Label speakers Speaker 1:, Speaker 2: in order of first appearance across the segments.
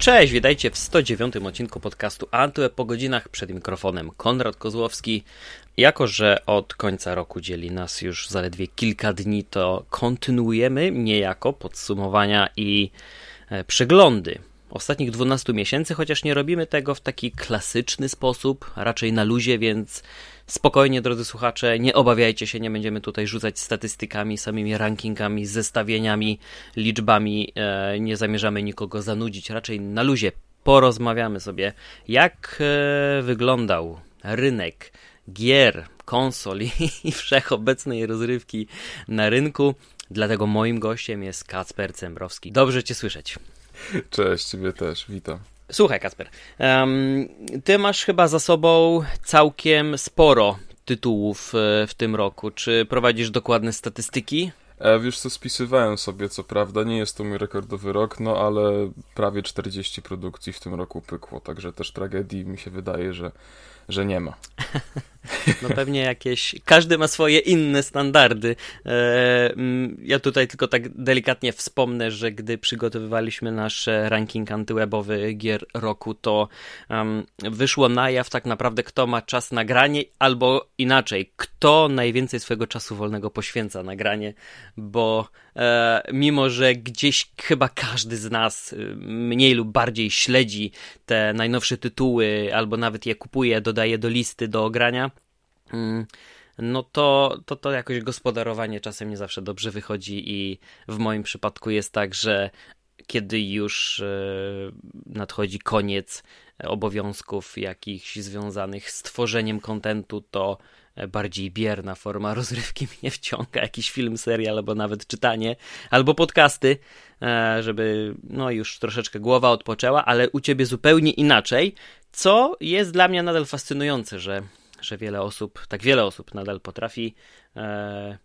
Speaker 1: Cześć, witajcie w 109 odcinku podcastu Antweb po godzinach przed mikrofonem Konrad Kozłowski. Jako, że od końca roku dzieli nas już zaledwie kilka dni, to kontynuujemy niejako podsumowania i e, przeglądy ostatnich 12 miesięcy, chociaż nie robimy tego w taki klasyczny sposób, raczej na luzie, więc spokojnie, drodzy słuchacze, nie obawiajcie się, nie będziemy tutaj rzucać statystykami, samymi rankingami, zestawieniami, liczbami, e, nie zamierzamy nikogo zanudzić, raczej na luzie porozmawiamy sobie, jak e, wyglądał rynek gier, konsol i wszechobecnej rozrywki na rynku. Dlatego moim gościem jest Kacper Cembrowski. Dobrze Cię słyszeć.
Speaker 2: Cześć, Ciebie też, witam.
Speaker 1: Słuchaj, Kasper, um, ty masz chyba za sobą całkiem sporo tytułów e, w tym roku. Czy prowadzisz dokładne statystyki?
Speaker 2: E, wiesz co, spisywałem sobie, co prawda, nie jest to mój rekordowy rok, no ale prawie 40 produkcji w tym roku pykło, także też tragedii mi się wydaje, że, że nie ma.
Speaker 1: No pewnie jakieś. Każdy ma swoje inne standardy. E, mm, ja tutaj tylko tak delikatnie wspomnę, że gdy przygotowywaliśmy nasz ranking antywebowy gier roku, to wyszło na jaw tak naprawdę, kto ma czas na granie, albo inaczej, kto najwięcej swojego czasu wolnego poświęca na granie, bo mimo, że gdzieś chyba każdy z nas y, mniej lub bardziej śledzi te najnowsze tytuły, albo nawet je kupuje, dodaje do listy do grania Mm, no to, to to jakoś gospodarowanie czasem nie zawsze dobrze wychodzi i w moim przypadku jest tak, że kiedy już e, nadchodzi koniec obowiązków jakichś związanych z tworzeniem kontentu, to bardziej bierna forma rozrywki mnie wciąga, jakiś film, serial, albo nawet czytanie, albo podcasty, e, żeby no już troszeczkę głowa odpoczęła, ale u ciebie zupełnie inaczej, co jest dla mnie nadal fascynujące, że że wiele osób, tak wiele osób nadal potrafi e,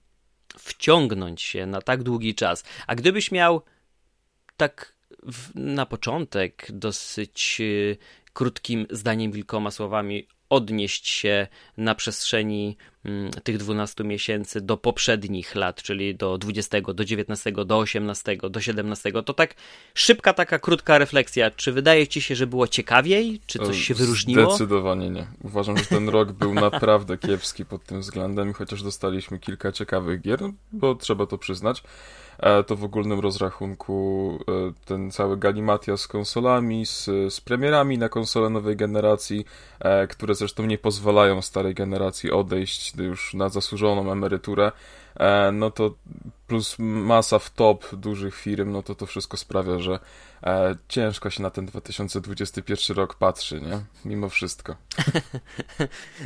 Speaker 1: wciągnąć się na tak długi czas. A gdybyś miał tak w, na początek dosyć e, krótkim zdaniem, kilkoma słowami odnieść się na przestrzeni mm, tych 12 miesięcy do poprzednich lat, czyli do 20, do 19, do 18, do 17, to tak szybka taka krótka refleksja. Czy wydaje ci się, że było ciekawiej? Czy coś się wyróżniło?
Speaker 2: Zdecydowanie nie. Uważam, że ten rok był naprawdę kiepski pod tym względem, chociaż dostaliśmy kilka ciekawych gier, bo trzeba to przyznać. To w ogólnym rozrachunku e, ten cały galimatia z konsolami, z, z premierami na konsole nowej generacji, e, które zresztą nie pozwalają starej generacji odejść już na zasłużoną emeryturę, no to plus masa w top dużych firm, no to to wszystko sprawia, że e, ciężko się na ten 2021 rok patrzy, nie? Mimo wszystko.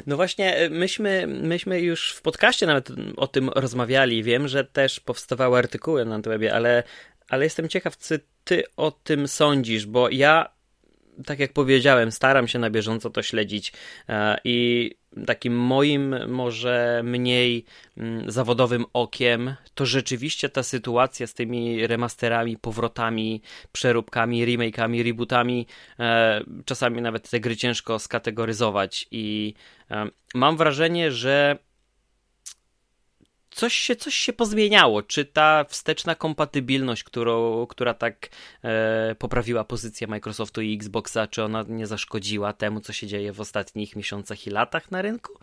Speaker 1: No właśnie, myśmy, myśmy już w podcaście nawet o tym rozmawiali. Wiem, że też powstawały artykuły na Antwebie, ale, ale jestem ciekaw, co ty o tym sądzisz, bo ja tak jak powiedziałem, staram się na bieżąco to śledzić e, i takim moim może mniej mm, zawodowym okiem, to rzeczywiście ta sytuacja z tymi remasterami, powrotami, przeróbkami, remake'ami, rebootami, e, czasami nawet te gry ciężko skategoryzować i e, mam wrażenie, że coś się, coś się pozmieniało. Czy ta wsteczna kompatybilność, którą, która tak e, poprawiła pozycję Microsoftu i Xboxa, czy ona nie zaszkodziła temu, co się dzieje w ostatnich miesiącach i latach na rynku?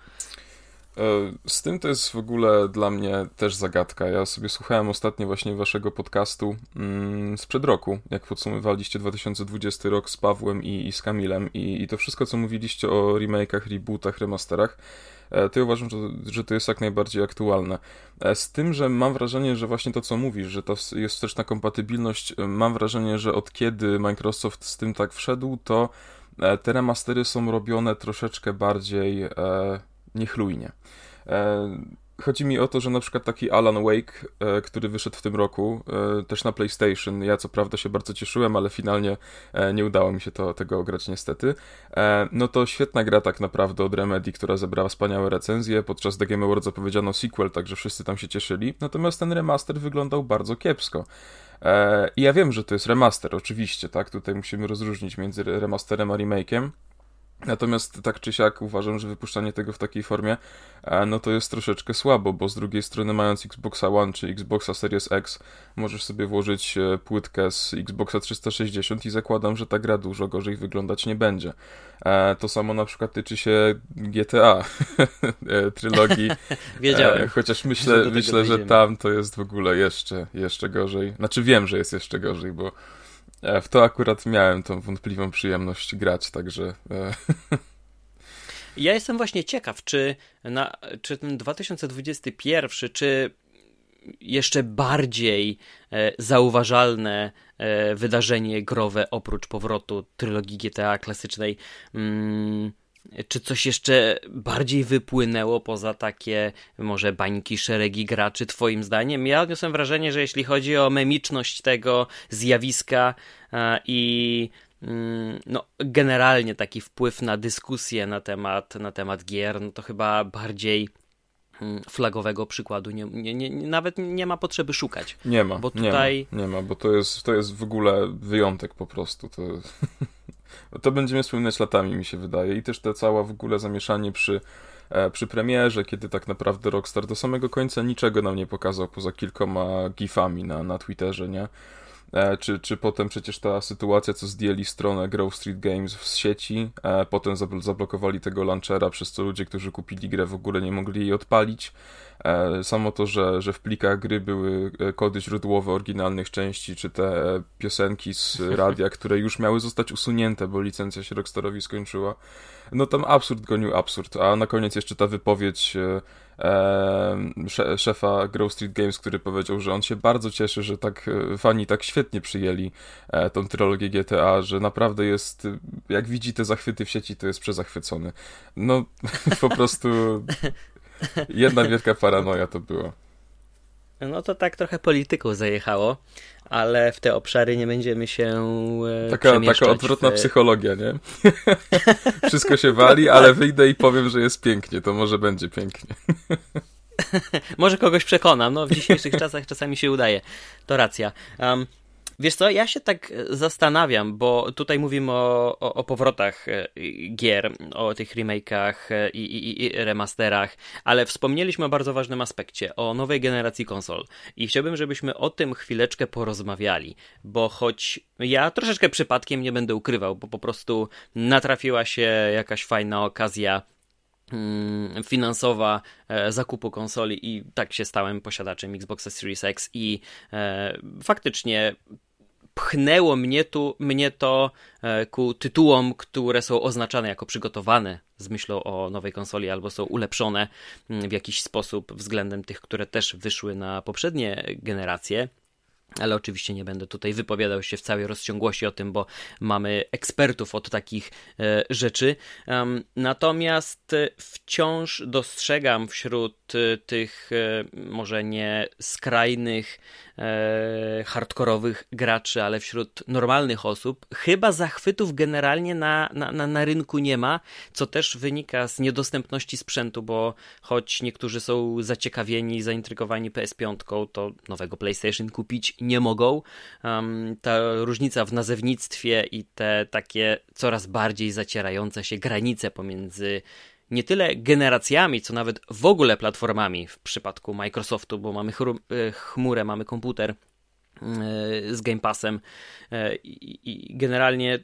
Speaker 2: E, z tym to jest w ogóle dla mnie też zagadka. Ja sobie słuchałem ostatnio właśnie waszego podcastu mm, sprzed roku, jak podsumowaliście 2020 rok z Pawłem i, i z Kamilem i, i to wszystko, co mówiliście o remake'ach, rebootach, remasterach, to ja uważam, że, że to jest jak najbardziej aktualne. E, z tym, że mam wrażenie, że właśnie to, co mówisz, że to jest wsteczna kompatybilność, e, mam wrażenie, że od kiedy Microsoft z tym tak wszedł, to te remastery są robione troszeczkę bardziej e, niechlujnie. Chodzi mi o to, że na przykład taki Alan Wake, e, który wyszedł w tym roku, e, też na PlayStation, ja co prawda się bardzo cieszyłem, ale finalnie e, nie udało mi się to, tego ograć niestety. No to świetna gra tak naprawdę od Remedy, która zebrała wspaniałe recenzje, podczas The Game Awards zapowiedziano sequel, także wszyscy tam się cieszyli, natomiast ten remaster wyglądał bardzo kiepsko. I ja wiem, że to jest remaster, oczywiście, tak, tutaj musimy rozróżnić między remasterem a remake'iem, Natomiast tak czy siak uważam, że wypuszczanie tego w takiej formie, e, no to jest troszeczkę słabo, bo z drugiej strony mając Xboxa One czy Xboxa Series X, możesz sobie włożyć e, płytkę z Xboxa 360 i zakładam, że ta gra dużo gorzej wyglądać nie będzie. E, to samo na przykład tyczy się GTA trylogii.
Speaker 1: Wiedziałem.
Speaker 2: Chociaż myślę, myślę że tam to jest w ogóle jeszcze, jeszcze gorzej. Znaczy wiem, że jest jeszcze gorzej, bo w to akurat miałem tą wątpliwą przyjemność grać, także. E,
Speaker 1: ja jestem właśnie ciekaw, czy, na, czy ten 2021, czy jeszcze bardziej e, zauważalne wydarzenie growe oprócz powrotu trylogii GTA klasycznej. Mm, czy coś jeszcze bardziej wypłynęło poza takie może bańki, szeregi graczy, twoim zdaniem? Ja odniosłem wrażenie, że jeśli chodzi o memiczność tego zjawiska e, i mm, no, generalnie taki wpływ na dyskusję na temat, na temat gier, no to chyba bardziej mm, flagowego przykładu nie, nie, nie, nawet nie ma potrzeby szukać.
Speaker 2: Nie ma, bo tutaj... nie ma, nie ma bo to jest, to jest w ogóle wyjątek po prostu. To... to będziemy wspominać latami, mi się wydaje. I też te cała w ogóle zamieszanie przy, e, przy premierze, kiedy tak naprawdę Rockstar do samego końca niczego nam nie pokazał poza kilkoma gifami na, na Twitterze, nie? E, czy, czy potem przecież ta sytuacja, co zdjęli stronę Grove Street Games z sieci, e, potem zablokowali tego launchera, przez co ludzie, którzy kupili grę w ogóle nie mogli jej odpalić. E, samo to, że, że w plikach gry były kody źródłowe oryginalnych części, czy te piosenki z radia, które już miały zostać usunięte, bo licencja się Rockstarowi skończyła. No tam absurd gonił absurd, a na koniec jeszcze ta wypowiedź szefa Grove Street Games, który powiedział, że on się bardzo cieszy, że tak e, fani tak świetnie przyjęli e, tą trylogię GTA, że naprawdę jest, jak widzi te zachwyty w sieci, to jest przezachwycony. No, po prostu jedna wielka paranoja to była.
Speaker 1: No to tak trochę polityką zajechało, ale w te obszary nie będziemy się e,
Speaker 2: Taka, taka odwrotna w... psychologia, nie? Wszystko się wali, ale wyjdę i powiem, że jest pięknie, to może będzie pięknie.
Speaker 1: może kogoś przekonam, no w dzisiejszych czasach czasami się udaje. To racja. Um, Wiesz co, ja się tak e, zastanawiam, bo tutaj mówimy o, o, o powrotach e, gier, o tych remake'ach e, i, i, i, remasterach, ale wspomnieliśmy o bardzo ważnym aspekcie, o nowej generacji konsol. I chciałbym, żebyśmy o tym chwileczkę porozmawiali, bo choć ja troszeczkę przypadkiem nie będę ukrywał, bo po prostu natrafiła się jakaś fajna okazja mm, finansowa zakupu konsoli i tak się stałem posiadaczem Xboxa Series X i faktycznie pchnęło mnie, tu, mnie to e, ku tytułom, które są oznaczane jako przygotowane z myślą o nowej konsoli albo są ulepszone mm, w jakiś sposób względem tych, które też wyszły na poprzednie generacje ale oczywiście nie będę tutaj wypowiadał się w całej rozciągłości o tym, bo mamy ekspertów od takich e, rzeczy. Um, natomiast e, wciąż dostrzegam wśród e, tych e, może nie skrajnych, e, hardkorowych graczy, ale wśród normalnych osób, chyba zachwytów generalnie na, na, na, na rynku nie ma, co też wynika z niedostępności sprzętu, bo choć niektórzy są zaciekawieni, zaintrygowani PS5, to nowego PlayStation kupić nie mogą. Um, ta różnica w nazewnictwie i te takie coraz bardziej zacierające się granice pomiędzy nie tyle generacjami, co nawet w ogóle platformami w przypadku Microsoftu, bo mamy e, chmurę, mamy komputer e, z Game Passem e, i generalnie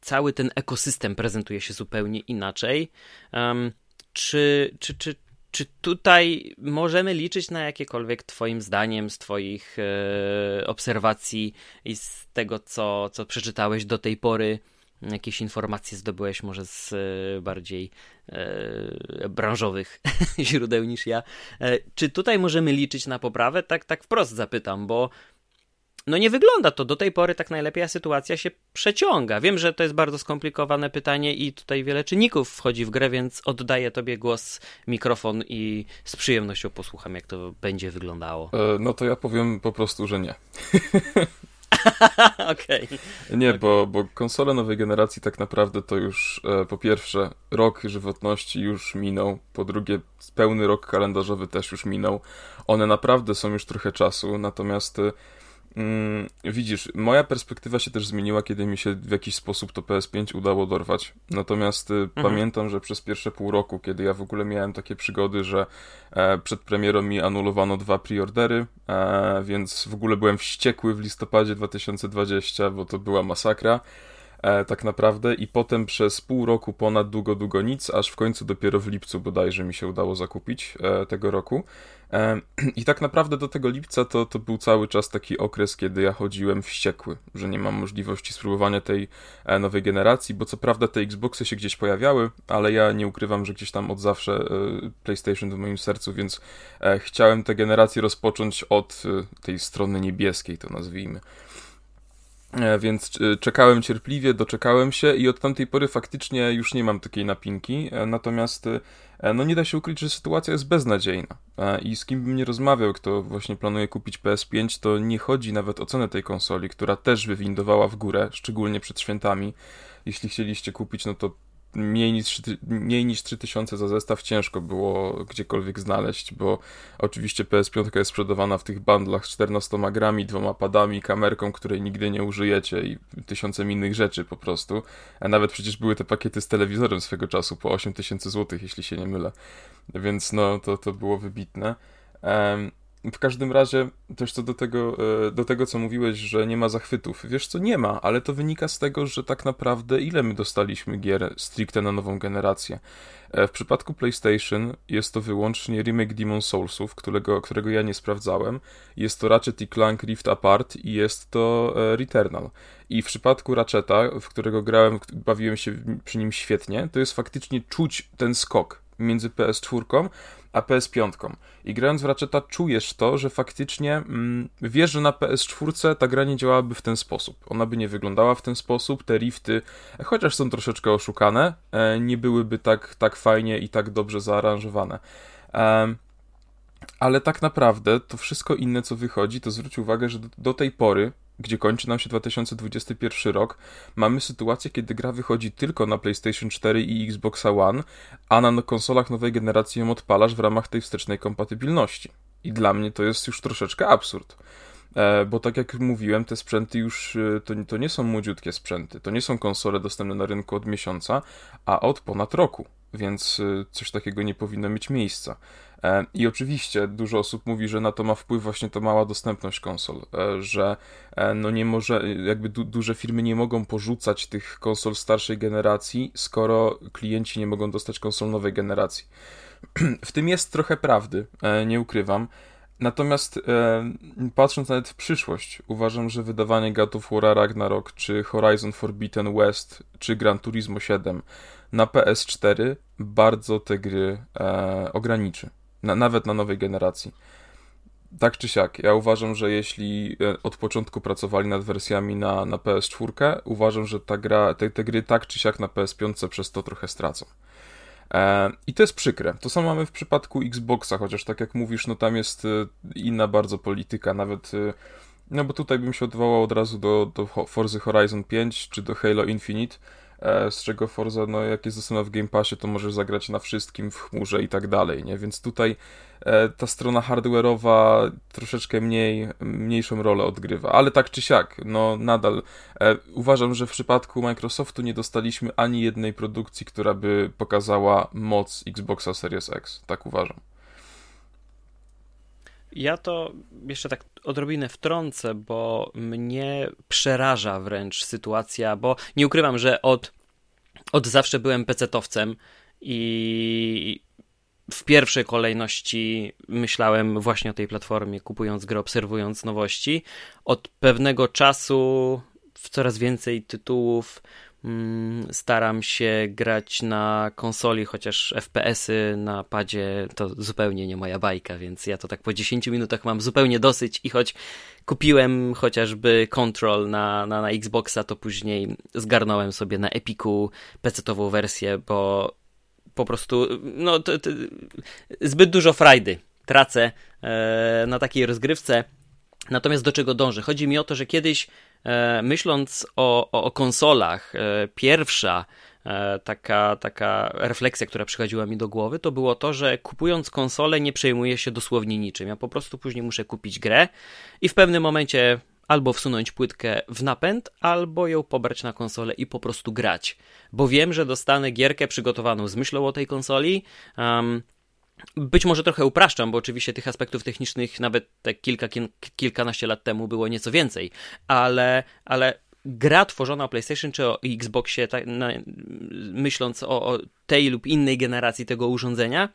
Speaker 1: cały ten ekosystem prezentuje się zupełnie inaczej. Czy, czy, czy, czy tutaj możemy liczyć na jakiekolwiek Twoim zdaniem, z Twoich obserwacji i z tego, co, co przeczytałeś do tej pory, jakieś informacje zdobyłeś może z e, bardziej e, branżowych źródeł niż ja. E, czy tutaj możemy liczyć na poprawę? Tak, tak wprost zapytam, bo no nie wygląda to do tej pory tak najlepiej, a sytuacja się przeciąga. Wiem, że to jest bardzo skomplikowane pytanie i tutaj wiele czynników wchodzi w grę, więc oddaję tobie głos, mikrofon i z przyjemnością posłucham, jak to będzie wyglądało.
Speaker 2: E, no to ja powiem po prostu, że nie.
Speaker 1: Okej.
Speaker 2: Okay. Nie, okay. Bo, bo konsole nowej generacji tak naprawdę to już e, po pierwsze rok żywotności już minął, po drugie pełny rok kalendarzowy też już minął. One naprawdę są już trochę czasu, natomiast e, widzisz, moja perspektywa się też zmieniła, kiedy mi się w jakiś sposób to PS5 udało dorwać. Natomiast y, mhm. pamiętam, że przez pierwsze pół roku, kiedy ja w ogóle miałem takie przygody, że e, przed premierą mi anulowano dwa preordery, e, więc w ogóle byłem wściekły w listopadzie 2020, bo to była masakra e, tak naprawdę i potem przez pół roku ponad długo, długo nic, aż w końcu dopiero w lipcu bodajże mi się udało zakupić tego roku. I tak naprawdę do tego lipca to, to był cały czas taki okres, kiedy ja chodziłem wściekły, że nie mam możliwości spróbowania tej e, nowej generacji, bo co prawda te Xboxy się gdzieś pojawiały, ale ja nie ukrywam, że gdzieś tam od zawsze e, PlayStation w moim sercu, więc e, chciałem tę generację rozpocząć od tej strony niebieskiej, to nazwijmy. E, więc e, czekałem cierpliwie, doczekałem się i od tamtej pory faktycznie już nie mam takiej napinki. E, natomiast no nie da się ukryć, że sytuacja jest beznadziejna. I z kim bym nie rozmawiał, kto właśnie planuje kupić PS5, to nie chodzi nawet o cenę tej konsoli, która też wywindowała w górę, szczególnie przed świętami. Jeśli chcieliście kupić, no to mniej niż, mniej niż 3000 za zestaw ciężko było gdziekolwiek znaleźć, bo oczywiście PS5 jest sprzedawana w tych bundlach z 14 grami, dwoma padami, kamerką, której nigdy nie użyjecie i tysiącem innych rzeczy po prostu. A nawet przecież były te pakiety z telewizorem swego czasu po 8000 zł, jeśli się nie mylę. Więc no, to, to było wybitne. Um, w każdym razie, też co do tego, e, do tego, co mówiłeś, że nie ma zachwytów. Wiesz co, nie ma, ale to wynika z tego, że tak naprawdę ile my dostaliśmy gier stricte na nową generację. E, w przypadku PlayStation jest to wyłącznie remake Demon Soulsów, którego, którego ja nie sprawdzałem. Jest to Ratchet i Clank Rift Apart i jest to e, Returnal. I w przypadku Ratcheta, w którego grałem, bawiłem się przy nim świetnie, to jest faktycznie czuć ten skok między PS4 a PS5. I grając w Ratcheta czujesz to, że faktycznie mm, wiesz, że na PS4 ta gra nie działałaby w ten sposób. Ona by nie wyglądała w ten sposób, te rifty, chociaż są troszeczkę oszukane, e, nie byłyby tak, tak fajnie i tak dobrze zaaranżowane. Ale tak naprawdę to wszystko inne, co wychodzi, to zwróć uwagę, że do, do tej pory gdzie kończy nam się 2021 rok, mamy sytuację, kiedy gra wychodzi tylko na PlayStation 4 i Xbox One, a na konsolach nowej generacji ją odpalasz w ramach tej wstecznej kompatybilności. I dla mnie to jest już troszeczkę absurd. E, bo tak jak mówiłem, te sprzęty już e, to, to nie są młodziutkie sprzęty, to nie są konsole dostępne na rynku od miesiąca, a od ponad roku, więc e, coś takiego nie powinno mieć miejsca. I oczywiście dużo osób mówi, że na to ma wpływ właśnie ta mała dostępność konsol, że no nie może, jakby du duże firmy nie mogą porzucać tych konsol starszej generacji, skoro klienci nie mogą dostać konsol nowej generacji. W tym jest trochę prawdy, nie ukrywam. Natomiast e, patrząc nawet w przyszłość, uważam, że wydawanie God of War Ragnarok, czy Horizon Forbidden West, czy Gran Turismo 7 na PS4 bardzo te gry e, ograniczy. Na, nawet na nowej generacji. Tak czy siak, ja uważam, że jeśli e, od początku pracowali nad wersjami na, na PS4, uważam, że ta gra, te, te gry tak czy siak na PS5 przez to trochę stracą. E, I to jest przykre. To samo mamy w przypadku Xboxa, chociaż tak jak mówisz, no tam jest e, inna bardzo polityka, nawet no bo tutaj bym się odwołał od razu do, do Forza Horizon 5 czy do Halo Infinite, z czego Forza, no jak jest dostępna w Game Passie, to możesz zagrać na wszystkim, w chmurze i tak dalej, nie? Więc tutaj E, ta strona hardware'owa troszeczkę mniej, mniejszą rolę odgrywa, ale tak czy siak, no nadal e, uważam, że w przypadku Microsoftu nie dostaliśmy ani jednej produkcji, która by pokazała moc Xboxa Series X, tak uważam.
Speaker 1: Ja to jeszcze tak odrobinę wtrącę, bo mnie przeraża wręcz sytuacja, bo nie ukrywam, że od, od zawsze byłem pecetowcem i w pierwszej kolejności myślałem właśnie o tej platformie, kupując grę, obserwując nowości. Od pewnego czasu w coraz więcej tytułów staram się grać na konsoli, chociaż FPS-y na padzie to zupełnie nie moja bajka, więc ja to tak po 10 minutach mam zupełnie dosyć i choć kupiłem chociażby Control na, na, na Xboxa, to później zgarnąłem sobie na Epiku PC-ową wersję, bo po prostu, no, zbyt dużo frajdy tracę e, na takiej rozgrywce. Natomiast do czego dążę? Chodzi mi o to, że kiedyś myśląc o, o, o konsolach, e, pierwsza e, taka, taka refleksja, która przychodziła mi do głowy, to było to, że kupując konsolę nie przejmuję się dosłownie niczym. Ja po prostu później muszę kupić grę i w pewnym momencie albo wsunąć płytkę w napęd, albo ją pobrać na konsolę i po prostu grać. Bo wiem, że dostanę gierkę przygotowaną z myślą o tej konsoli. Um, być może trochę upraszczam, bo oczywiście tych aspektów technicznych nawet te kilka, kilkanaście lat temu było nieco więcej, ale, ale gra tworzona o PlayStation czy o Xboxie, tak, na, myśląc o, o, tej lub innej generacji tego urządzenia,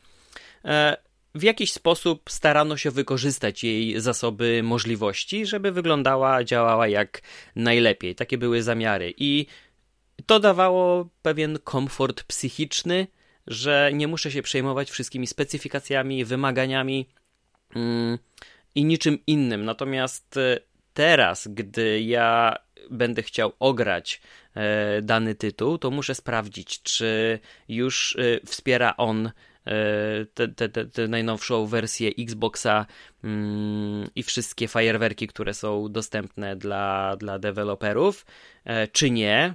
Speaker 1: e, w jakiś sposób starano się wykorzystać jej zasoby możliwości, żeby wyglądała, działała jak najlepiej. Takie były zamiary i to dawało pewien komfort psychiczny, że nie muszę się przejmować wszystkimi specyfikacjami, wymaganiami mm, i niczym innym. Natomiast e, teraz, gdy ja będę chciał ograć e, dany tytuł, to muszę sprawdzić, czy już e, wspiera on tę najnowszą wersję Xboxa mm, i wszystkie fajerwerki, które są dostępne dla, dla deweloperów, czy nie.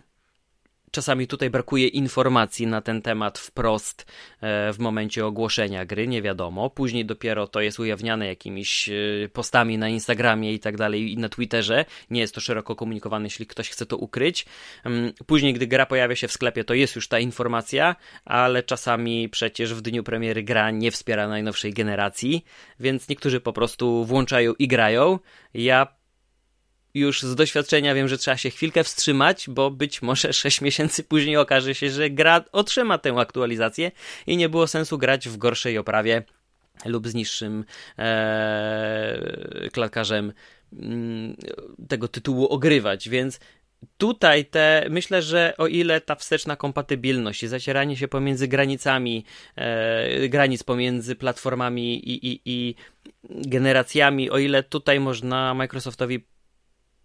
Speaker 1: Czasami tutaj brakuje informacji na ten temat wprost e, w momencie ogłoszenia gry, nie wiadomo. Później dopiero to jest ujawniane jakimiś e, postami na Instagramie i tak dalej, i na Twitterze. Nie jest to szeroko komunikowane, jeśli ktoś chce to ukryć. Mm, później, gdy gra pojawia się w sklepie, to jest już ta informacja, ale czasami przecież w dniu premiery gra nie wspiera najnowszej generacji, więc niektórzy po prostu włączają i grają. Ja już z doświadczenia wiem, że trzeba się chwilkę wstrzymać, bo być może 6 miesięcy później okaże się, że gra otrzyma tę aktualizację i nie było sensu grać w gorszej oprawie lub z niższym ee, klatkarzem mm, tego tytułu ogrywać, więc tutaj te, myślę, że o ile ta wsteczna kompatybilność i zacieranie się pomiędzy granicami, e, granic pomiędzy platformami i, i, i generacjami, o ile tutaj można Microsoftowi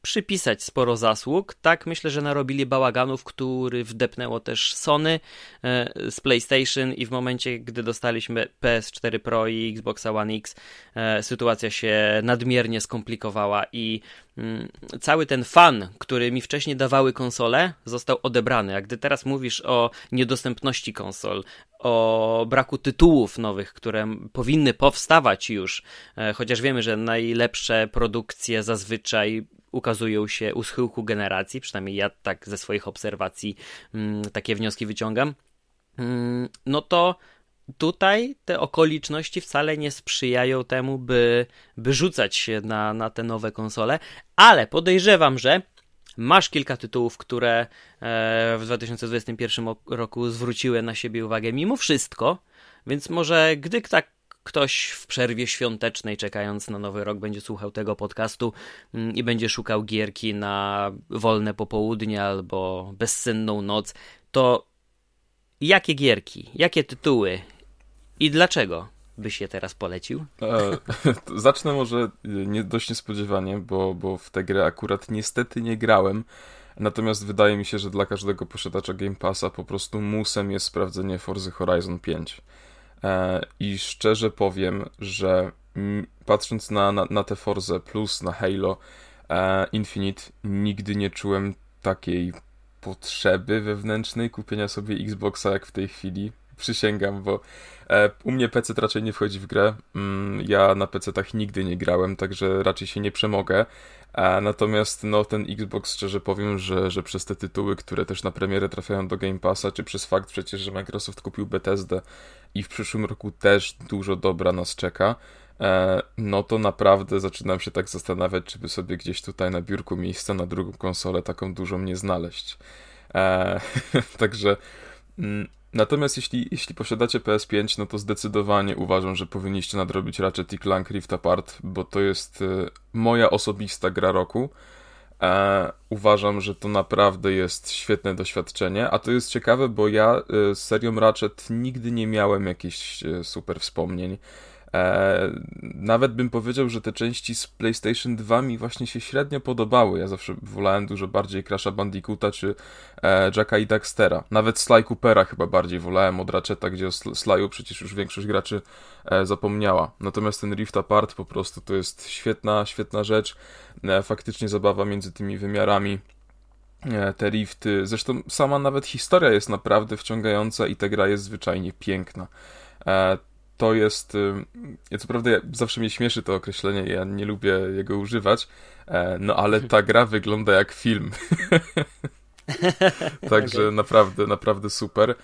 Speaker 1: przypisać sporo zasług. Tak, myślę, że narobili bałaganów, który wdepnęło też Sony e, z PlayStation i w momencie, gdy dostaliśmy PS4 Pro i Xbox One X, e, sytuacja się nadmiernie skomplikowała i mm, cały ten fan, który mi wcześniej dawały konsole, został odebrany. A gdy teraz mówisz o niedostępności konsol, o braku tytułów nowych, które powinny powstawać już, e, chociaż wiemy, że najlepsze produkcje zazwyczaj ukazują się u schyłku generacji, przynajmniej ja tak ze swoich obserwacji mm, takie wnioski wyciągam, mm, no to tutaj te okoliczności wcale nie sprzyjają temu, by, by rzucać się na, na te nowe konsole, ale podejrzewam, że masz kilka tytułów, które e, w 2021 roku zwróciły na siebie uwagę mimo wszystko, więc może gdy tak ktoś w przerwie świątecznej, czekając na nowy rok, będzie słuchał tego podcastu mm, i będzie szukał gierki na wolne popołudnie albo bezsenną noc, to jakie gierki, jakie tytuły i dlaczego byś je teraz polecił? E,
Speaker 2: zacznę może nie, dość niespodziewanie, bo, bo w tę grę akurat niestety nie grałem. Natomiast wydaje mi się, że dla każdego posiadacza Game Passa po prostu musem jest sprawdzenie Forza Horizon 5. E, I szczerze powiem, że patrząc na, na, na te Forze plus na Halo e, Infinite, nigdy nie czułem takiej potrzeby wewnętrznej kupienia sobie Xboxa jak w tej chwili. Przysięgam, bo e, u mnie PC raczej nie wchodzi w grę. Mm, ja na PC-tach nigdy nie grałem, także raczej się nie przemogę. Natomiast no, ten Xbox, szczerze powiem, że, że przez te tytuły, które też na premierę trafiają do Game Passa, czy przez fakt przecież, że Microsoft kupił Bethesdę i w przyszłym roku też dużo dobra nas czeka, e, no to naprawdę zaczynam się tak zastanawiać, czy by sobie gdzieś tutaj na biurku miejsca na drugą konsolę taką dużą nie znaleźć. E, także mm, Natomiast jeśli, jeśli posiadacie PS5, no to zdecydowanie uważam, że powinniście nadrobić Ratchet i Clank Rift Apart, bo to jest e, moja osobista gra roku. E, uważam, że to naprawdę jest świetne doświadczenie, a to jest ciekawe, bo ja e, z serią Ratchet nigdy nie miałem jakichś e, super wspomnień. E, nawet bym powiedział, że te części z PlayStation 2 mi właśnie się średnio podobały. Ja zawsze wolałem dużo bardziej Crash'a Bandicoota czy e, Jacka i Daxtera. Nawet Sly Coopera chyba bardziej wolałem od Ratcheta, gdzie o Sly'u przecież już większość graczy e, zapomniała. Natomiast ten Rift Apart po prostu to jest świetna, świetna rzecz. Faktycznie zabawa między tymi wymiarami te rifty. Zresztą sama nawet historia jest naprawdę wciągająca i ta gra jest zwyczajnie piękna. E, to jest. Ja co prawda zawsze mnie śmieszy to określenie, ja nie lubię jego używać, no ale ta gra wygląda jak film. Także okay. naprawdę, naprawdę super.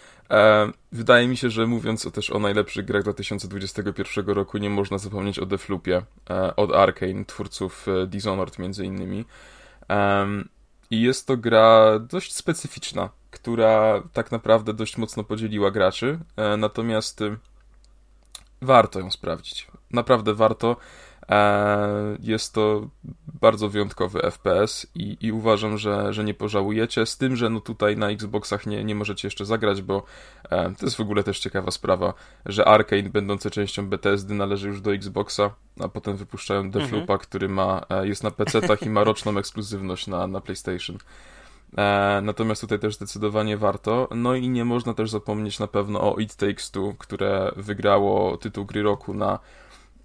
Speaker 2: wydaje mi się, że mówiąc też o najlepszych grach 2021 roku, nie można zapomnieć o Deflupie od Arkane, twórców Dishonored między innymi. I jest to gra dość specyficzna, która tak naprawdę dość mocno podzieliła graczy, e, natomiast y, warto ją sprawdzić. Naprawdę warto. E, jest to bardzo wyjątkowy FPS i, i, uważam, że, że nie pożałujecie. Z tym, że no tutaj na Xboxach nie, nie możecie jeszcze zagrać, bo e, to jest w ogóle też ciekawa sprawa, że Arkane, będące częścią Bethesdy, należy już do Xboxa, a potem wypuszczają Deathloopa, mhm. który ma, e, jest na PC-tach i ma roczną ekskluzywność na, na PlayStation. Natomiast tutaj też zdecydowanie warto. No i nie można też zapomnieć na pewno o It Takes Two, które wygrało tytuł gry roku na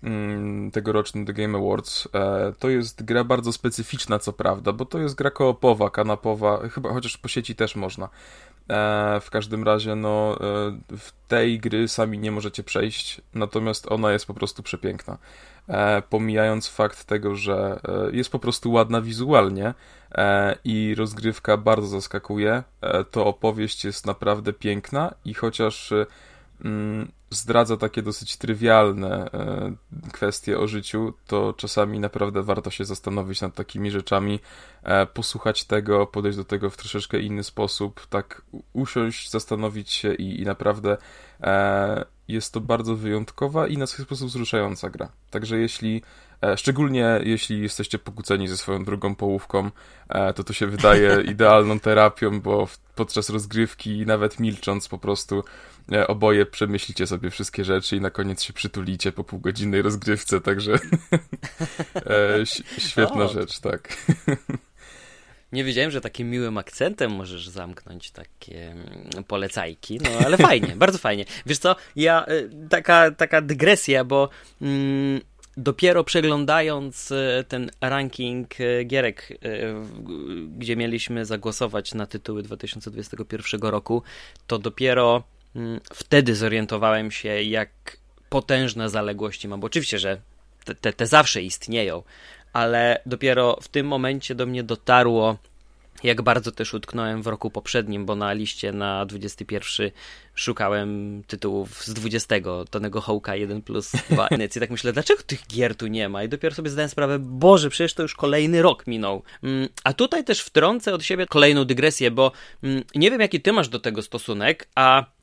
Speaker 2: Mm, tegorocznym The Game Awards. E, to jest gra bardzo specyficzna, co prawda, bo to jest gra koopowa, kanapowa, chyba chociaż po sieci też można. E, w każdym razie, no, e, w tej gry sami nie możecie przejść, natomiast ona jest po prostu przepiękna. Pomijając fakt tego, że jest po prostu ładna wizualnie i rozgrywka bardzo zaskakuje, to opowieść jest naprawdę piękna i chociaż mm, zdradza takie dosyć trywialne e, kwestie o życiu, to czasami naprawdę warto się zastanowić nad takimi rzeczami, e, posłuchać tego, podejść do tego w troszeczkę inny sposób, tak usiąść, zastanowić się i, i naprawdę e, jest to bardzo wyjątkowa i na swój sposób wzruszająca gra. Także jeśli Szczególnie jeśli jesteście pokłóceni ze swoją drugą połówką, to to się wydaje idealną terapią, bo podczas rozgrywki, nawet milcząc, po prostu oboje przemyślicie sobie wszystkie rzeczy i na koniec się przytulicie po półgodzinnej rozgrywce, także e, świetna o. rzecz, tak.
Speaker 1: Nie wiedziałem, że takim miłym akcentem możesz zamknąć takie mm, polecajki, no ale fajnie, bardzo fajnie. Wiesz co, ja, e, taka, taka dygresja, bo mm, dopiero przeglądając ten ranking gierek, gdzie mieliśmy zagłosować na tytuły 2021 roku, to dopiero wtedy zorientowałem się, jak potężne zaległości mam, bo oczywiście, że te, te, te zawsze istnieją, ale dopiero w tym momencie do mnie dotarło, jak bardzo też utknąłem w roku poprzednim, bo na liście na 21 szukałem tytułów z 20, Tonego Hołka 1 plus 2 I tak myślę, dlaczego tych gier tu nie ma? I dopiero sobie zdałem sprawę, Boże, przecież to już kolejny rok minął. Mm, a tutaj też wtrącę od siebie kolejną dygresję, bo mm, nie wiem, jaki ty masz do tego stosunek, a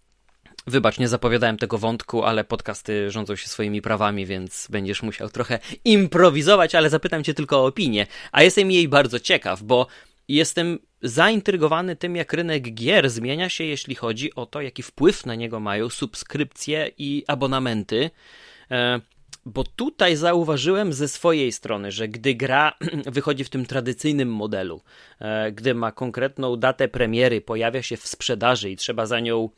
Speaker 1: Wybacz, nie zapowiadałem tego wątku, ale podcasty rządzą się swoimi prawami, więc będziesz musiał trochę improwizować, ale zapytam cię tylko o opinię. A jestem jej bardzo ciekaw, bo jestem zaintrygowany tym, jak rynek gier zmienia się, jeśli chodzi o to, jaki wpływ na niego mają subskrypcje i abonamenty. E, bo tutaj zauważyłem ze swojej strony, że gdy gra wychodzi w tym tradycyjnym modelu, e, gdy ma konkretną datę premiery, pojawia się w sprzedaży i trzeba za nią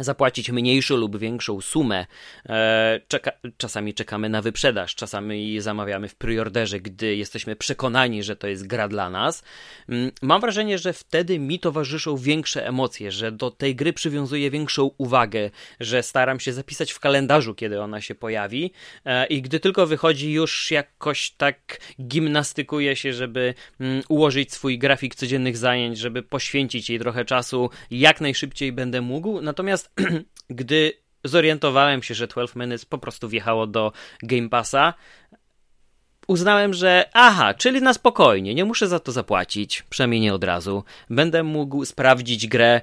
Speaker 1: zapłacić mniejszą lub większą sumę. E, czeka, czasami czekamy na wyprzedaż, czasami zamawiamy w preorderze, gdy jesteśmy przekonani, że to jest gra dla nas. Mm, mam wrażenie, że wtedy mi towarzyszą większe emocje, że do tej gry przywiązuję większą uwagę, że staram się zapisać w kalendarzu, kiedy ona się pojawi e, i gdy tylko wychodzi, już jakoś tak gimnastykuję się, żeby mm, ułożyć swój grafik codziennych zajęć, żeby poświęcić jej trochę czasu, jak najszybciej będę mógł. Natomiast gdy zorientowałem się, że 12 Minutes po prostu wjechało do Game Passa, uznałem, że aha, czyli na spokojnie, nie muszę za to zapłacić, przynajmniej nie od razu. Będę mógł sprawdzić grę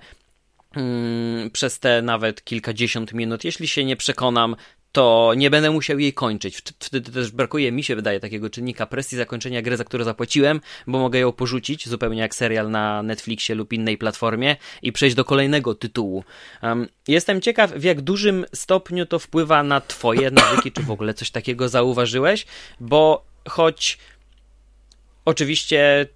Speaker 1: mm, przez te nawet kilkadziesiąt minut. Jeśli się nie przekonam, to nie będę musiał jej kończyć. Wtedy też brakuje mi się, wydaje, takiego czynnika presji zakończenia gry, za którą zapłaciłem, bo mogę ją porzucić, zupełnie jak serial na Netflixie lub innej platformie i przejść do kolejnego tytułu. Um, jestem ciekaw, w jak dużym stopniu to wpływa na twoje nawyki, czy w ogóle coś takiego zauważyłeś, bo choć oczywiście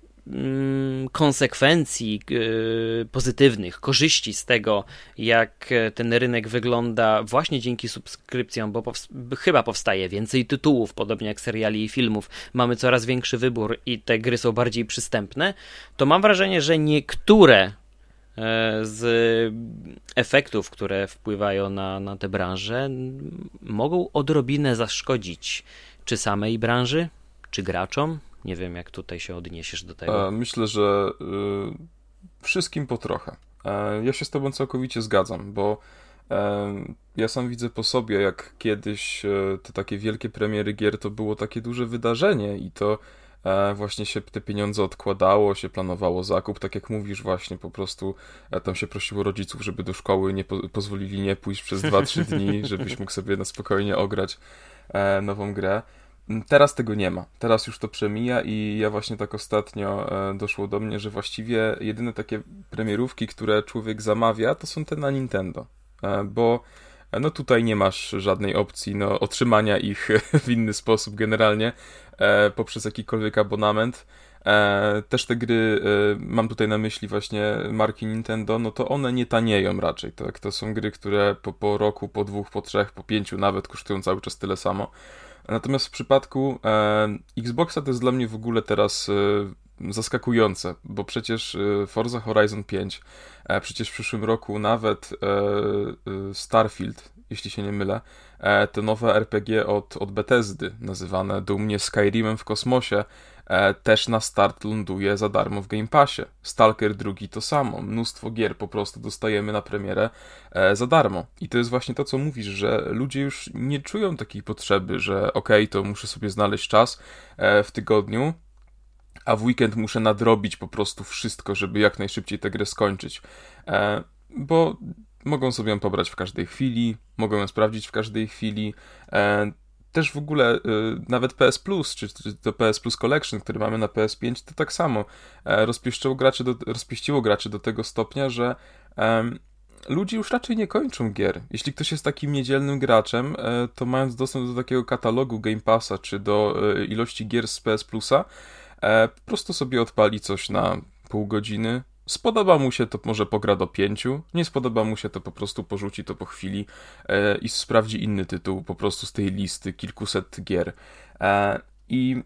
Speaker 1: konsekwencji y, pozytywnych, korzyści z tego, jak ten rynek wygląda właśnie dzięki subskrypcjom, bo chyba powstaje więcej tytułów, podobnie jak seriali i filmów, mamy coraz większy wybór i te gry są bardziej przystępne, to mam wrażenie, że niektóre z efektów, które wpływają na, na tę branżę, mogą odrobinę zaszkodzić czy samej branży, czy graczom? Nie wiem, jak tutaj się odniesiesz do tego.
Speaker 2: E, myślę, że y, wszystkim po trochę. E, ja się z Tobą całkowicie zgadzam, bo e, ja sam widzę po sobie, jak kiedyś te takie wielkie premiery gier to było takie duże wydarzenie i to właśnie się te pieniądze odkładało, się planowało zakup, tak jak mówisz właśnie, po prostu tam się prosiło rodziców, żeby do szkoły nie po pozwolili nie pójść przez 2-3 dni, żebyś mógł sobie na spokojnie ograć nową grę. Teraz tego nie ma. Teraz już to przemija i ja właśnie tak ostatnio e, doszło do mnie, że właściwie jedyne takie premierówki, które człowiek zamawia, to są te na Nintendo. E, bo e, no tutaj nie masz żadnej opcji no, otrzymania ich w inny sposób generalnie poprzez jakikolwiek abonament. Też te gry, mam tutaj na myśli właśnie marki Nintendo, no to one nie tanieją raczej. Tak? To są gry, które po, po roku, po dwóch, po trzech, po pięciu nawet kosztują cały czas tyle samo. Natomiast w przypadku e, Xboxa to jest dla mnie w ogóle teraz e, zaskakujące, bo przecież e, Forza Horizon 5, e, przecież w przyszłym roku nawet e, e, Starfield, jeśli się nie mylę, to nowe RPG od, od Bethesdy, nazywane dumnie Skyrimem w kosmosie, też na start ląduje za darmo w Game Passie. Stalker drugi to samo. Mnóstwo gier po prostu dostajemy na premierę e, za darmo. I to jest właśnie to, co mówisz, że ludzie już nie czują takiej potrzeby, że okej, okay, to muszę sobie znaleźć czas e, w tygodniu, a w weekend muszę nadrobić po prostu wszystko, żeby jak najszybciej tę grę skończyć. Bo mogą sobie ją pobrać w każdej chwili, mogą ją sprawdzić w każdej chwili też w ogóle y, nawet PS Plus, czy, czy, to PS Plus Collection, który mamy na PS5, to tak samo e, rozpieściło graczy do, rozpieściło graczy do tego stopnia, że um, ludzie już raczej nie kończą gier. Jeśli ktoś jest takim niedzielnym graczem, e, to mając dostęp do takiego katalogu Game Passa, czy do e, ilości gier z PS Plusa, po prostu sobie odpali coś na pół godziny, Spodoba mu się, to może pogra do pięciu, nie spodoba mu się, to po prostu porzuci to po chwili e, i sprawdzi inny tytuł po prostu z tej listy kilkuset gier. E, I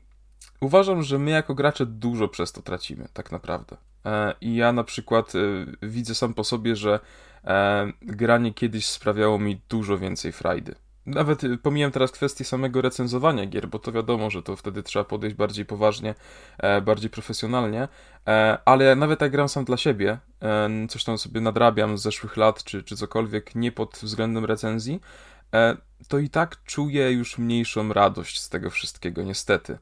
Speaker 2: uważam, że my jako gracze dużo przez to tracimy, tak naprawdę. E, I ja na przykład e, widzę sam po sobie, że e, granie kiedyś sprawiało mi dużo więcej frajdy. Nawet y, pomijam teraz kwestię samego recenzowania gier, bo to wiadomo, że to wtedy trzeba podejść bardziej poważnie, e, bardziej profesjonalnie, e, ale nawet jak gram sam dla siebie, e, coś tam sobie nadrabiam z zeszłych lat, czy, czy cokolwiek, nie pod względem recenzji, to i tak czuję już mniejszą radość z tego wszystkiego, niestety.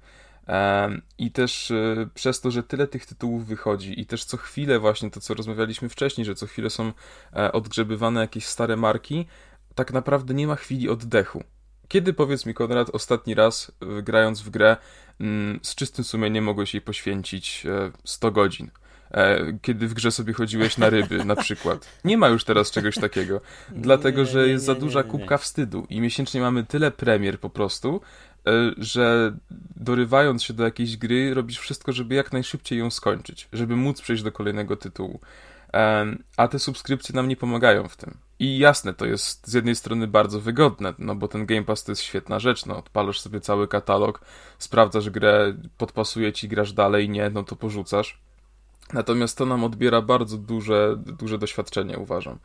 Speaker 2: I też przez to, że tyle tych tytułów wychodzi i też co chwilę właśnie to, co rozmawialiśmy wcześniej, że co chwilę są odgrzebywane jakieś stare marki, tak naprawdę nie ma chwili oddechu. Kiedy, powiedz mi, Konrad, ostatni raz y, grając w grę mm, z czystym sumieniem mogłeś jej poświęcić 100 e, godzin? E, kiedy w grze sobie chodziłeś na ryby, na przykład. Nie ma już teraz czegoś takiego, dlatego że jest za duża kubka wstydu i miesięcznie mamy tyle premier po prostu, e, że dorywając się do jakiejś gry, robisz wszystko, żeby jak najszybciej ją skończyć, żeby móc przejść do kolejnego tytułu. A te subskrypcje nam nie pomagają w tym. I jasne, to jest z jednej strony bardzo wygodne, no bo ten Game Pass to jest świetna rzecz, no odpalasz sobie cały katalog, sprawdzasz grę, podpasuje ci, grasz dalej, nie, no to porzucasz. Natomiast to nam odbiera bardzo duże, duże doświadczenie, uważam.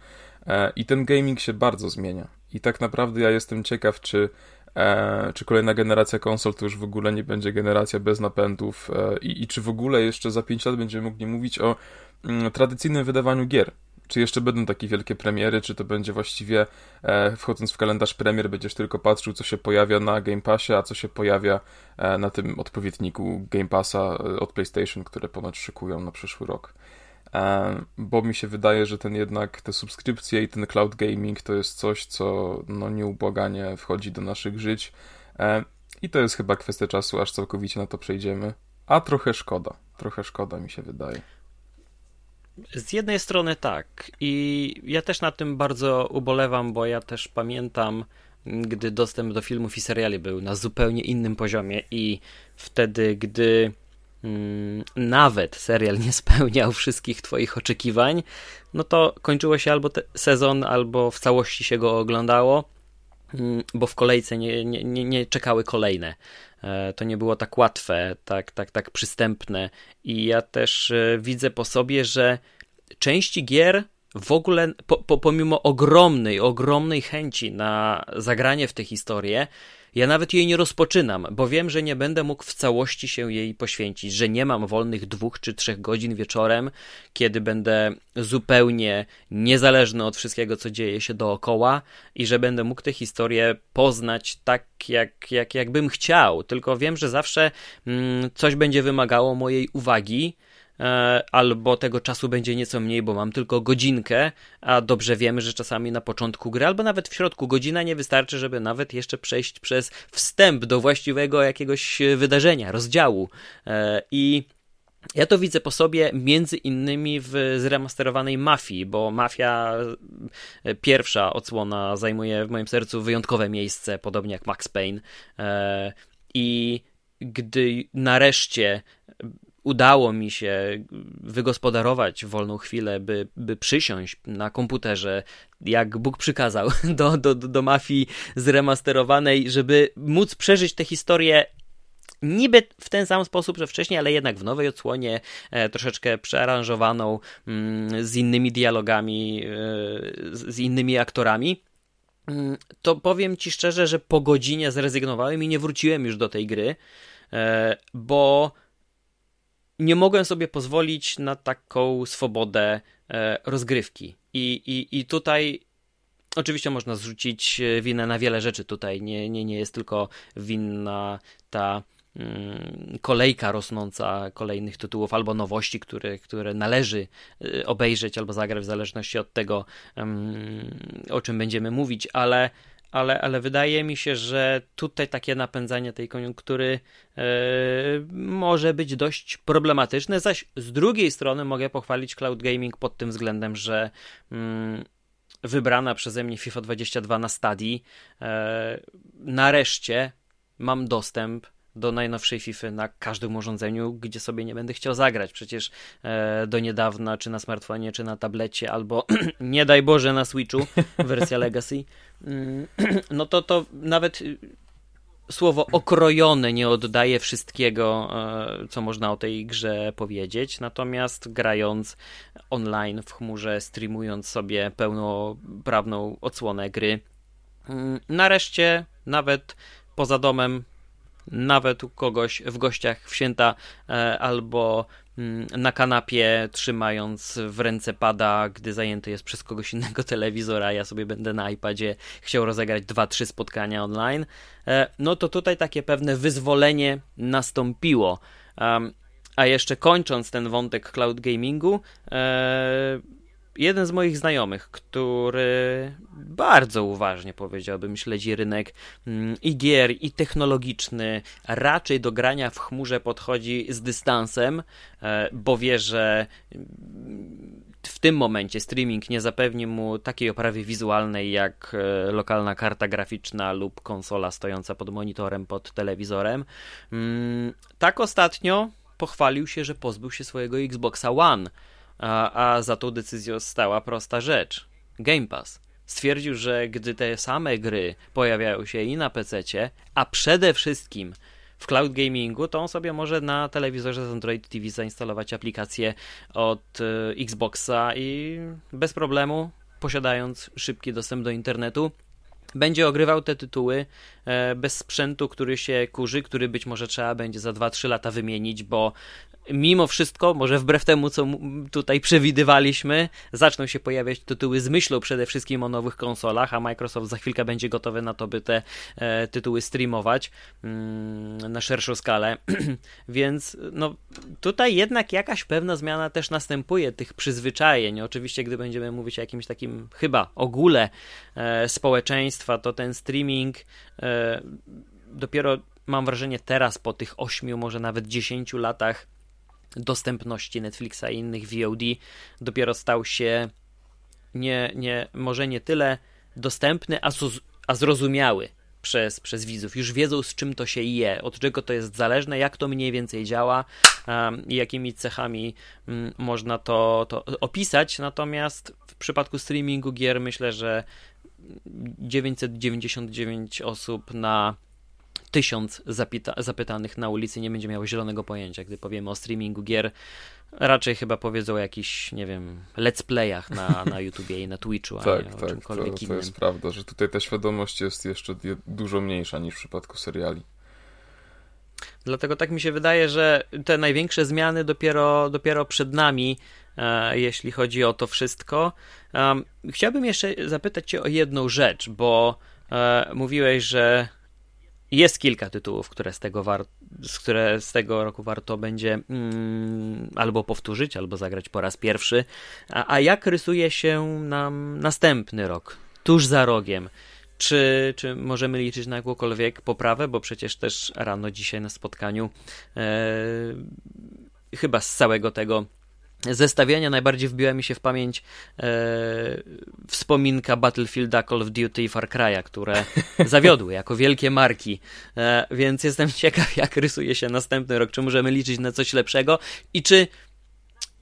Speaker 2: E, I ten gaming się bardzo zmienia. I tak naprawdę ja jestem ciekaw, czy, e, czy kolejna generacja konsol to już w ogóle nie będzie generacja bez napędów e, i, i czy w ogóle jeszcze za 5 lat będziemy mogli mówić o mm, tradycyjnym wydawaniu gier czy jeszcze będą takie wielkie premiery, czy to będzie właściwie e, wchodząc w kalendarz premier będziesz tylko patrzył, co się pojawia na Game Passie, a co się pojawia e, na tym odpowiedniku Game Passa e, od PlayStation, które ponoć szykują na przyszły rok. E, bo mi się wydaje, że ten jednak, te subskrypcje i ten cloud gaming to jest coś, co no nieubłaganie wchodzi do naszych żyć e, i to jest chyba kwestia czasu, aż całkowicie na to przejdziemy. A trochę szkoda, trochę szkoda mi się wydaje.
Speaker 1: Z jednej strony tak. I ja też na tym bardzo ubolewam, bo ja też pamiętam, gdy dostęp do filmów i seriali był na zupełnie innym poziomie, i wtedy, gdy mm, nawet serial nie spełniał wszystkich Twoich oczekiwań, no to kończyło się albo sezon, albo w całości się go oglądało, bo w kolejce nie, nie, nie, nie czekały kolejne. E, to nie było tak łatwe, tak, tak, tak przystępne. I ja też e, widzę po sobie, że części gier w ogóle, po, po, pomimo ogromnej, ogromnej chęci na zagranie w tę historię, ja nawet jej nie rozpoczynam, bo wiem, że nie będę mógł w całości się jej poświęcić, że nie mam wolnych dwóch czy trzech godzin wieczorem, kiedy będę zupełnie niezależny od wszystkiego, co dzieje się dookoła i że będę mógł tę historię poznać tak, jak, jak, jakbym chciał. Tylko wiem, że zawsze mm, coś będzie wymagało mojej uwagi albo tego czasu będzie nieco mniej, bo mam tylko godzinkę, a dobrze wiemy, że czasami na początku gry, albo nawet w środku godzina nie wystarczy, żeby nawet jeszcze przejść przez wstęp do właściwego jakiegoś wydarzenia, rozdziału. E, I ja to widzę po sobie między innymi w zremasterowanej Mafii, bo Mafia e, pierwsza odsłona zajmuje w moim sercu wyjątkowe miejsce, podobnie jak Max Payne. I gdy nareszcie udało mi się wygospodarować wolną chwilę, by, by przysiąść na komputerze, jak Bóg przykazał, do, do, do mafii zremasterowanej, żeby móc przeżyć tę historię niby w ten sam sposób, że wcześniej, ale jednak w nowej odsłonie, e, troszeczkę przearanżowaną, mm, z innymi dialogami, e, z, innymi aktorami. Mm, to powiem ci szczerze, że po godzinie zrezygnowałem i nie wróciłem już do tej gry, e, bo nie mogłem sobie pozwolić na taką swobodę e, rozgrywki. I, i, i tutaj Oczywiście można zrzucić e, winę na wiele rzeczy tutaj. Nie, nie, nie jest tylko winna ta mm, kolejka rosnąca kolejnych tytułów albo nowości, które, które należy e, obejrzeć albo zagrać w zależności od tego, o czym będziemy mówić, ale ale, ale wydaje mi się, że tutaj takie napędzanie tej koniunktury yy, może być dość problematyczne, zaś z drugiej strony mogę pochwalić cloud gaming pod tym względem, że yy, wybrana przeze mnie FIFA 22 na stadii yy, nareszcie mam dostęp do najnowszej FIFA na każdym urządzeniu, gdzie sobie nie będę chciał zagrać. Przecież e, do niedawna, czy na smartfonie, czy na tablecie, albo nie daj Boże na Switchu, wersja Legacy, mm, no to to nawet y, słowo okrojone nie oddaje wszystkiego, e, co można o tej grze powiedzieć. Natomiast grając online w chmurze, streamując sobie pełnoprawną odsłonę gry, mm, nareszcie nawet poza domem nawet u kogoś w gościach w święta e, albo mm, na kanapie, trzymając w ręce pada, gdy zajęty jest przez kogoś innego telewizora, ja sobie będę na iPadzie chciał rozegrać dwa, trzy spotkania online, e, no to tutaj takie pewne wyzwolenie nastąpiło. A jeszcze kończąc ten wątek cloud gamingu, e, jeden z moich znajomych, który bardzo uważnie powiedziałbym śledzi rynek mm, i gier, i technologiczny, raczej do grania w chmurze podchodzi z dystansem, e, bo wie, że mm, w tym momencie streaming nie zapewni mu takiej oprawy wizualnej jak e, lokalna karta graficzna lub konsola stojąca pod monitorem, pod telewizorem. Mm, tak ostatnio pochwalił się, że pozbył się swojego Xboxa One a, a za tą decyzją stała prosta rzecz. Game Pass. Stwierdził, że gdy te same gry pojawiają się i na PC, a przede wszystkim w cloud gamingu, to on sobie może na telewizorze z Android TV zainstalować aplikację od y, Xboxa i bez problemu, posiadając szybki dostęp do internetu, będzie ogrywał te tytuły e, bez sprzętu, który się kurzy, który być może trzeba będzie za 2-3 lata wymienić, bo mimo wszystko, może wbrew temu, co tutaj przewidywaliśmy, zaczną się pojawiać tytuły z myślą przede wszystkim o nowych konsolach, a Microsoft za chwilkę będzie gotowy na to, by te e, tytuły streamować mm, na szerszą skalę. Więc no, tutaj jednak jakaś pewna zmiana też następuje tych przyzwyczajeń. Oczywiście, gdy będziemy mówić o jakimś takim chyba ogóle e, społeczeństwa, to ten streaming e, dopiero mam wrażenie teraz po tych 8, może nawet 10 latach dostępności Netflixa i innych VOD dopiero stał się nie, nie, może nie tyle dostępny, a, a zrozumiały przez, przez widzów. Już wiedzą, z czym to się je, od czego to jest zależne, jak to mniej więcej działa um, i jakimi cechami um, można to, to opisać. Natomiast w przypadku streamingu gier myślę, że 999 osób na tysiąc zapyta zapytanych na ulicy nie będzie miało zielonego pojęcia, gdy powiemy o streamingu gier. Raczej chyba powiedzą o jakichś, nie wiem, let's playach na, na YouTubie i na Twitchu, a
Speaker 2: tak,
Speaker 1: nie o
Speaker 2: tak,
Speaker 1: czymkolwiek
Speaker 2: to, to
Speaker 1: innym.
Speaker 2: jest prawda, że tutaj ta świadomość jest jeszcze dużo mniejsza niż w przypadku seriali.
Speaker 1: Dlatego tak mi się wydaje, że te największe zmiany dopiero, dopiero przed nami, e, jeśli chodzi o to wszystko. Chciałbym jeszcze zapytać Cię o jedną rzecz, bo e, mówiłeś, że jest kilka tytułów, które z tego, war- które z tego roku warto będzie mm, albo powtórzyć, albo zagrać po raz pierwszy. A, a jak rysuje się nam następny rok, tuż za rogiem? Czy, czy możemy liczyć na jakąkolwiek poprawę? Bo przecież też rano dzisiaj na spotkaniu, e, chyba z całego tego zestawienia najbardziej wbiła mi się w pamięć e, wspominka Battlefielda, Call of Duty i Far Cry'a, które zawiodły jako wielkie marki. E, więc jestem ciekaw, jak rysuje się następny rok. Czy możemy liczyć na coś lepszego i czy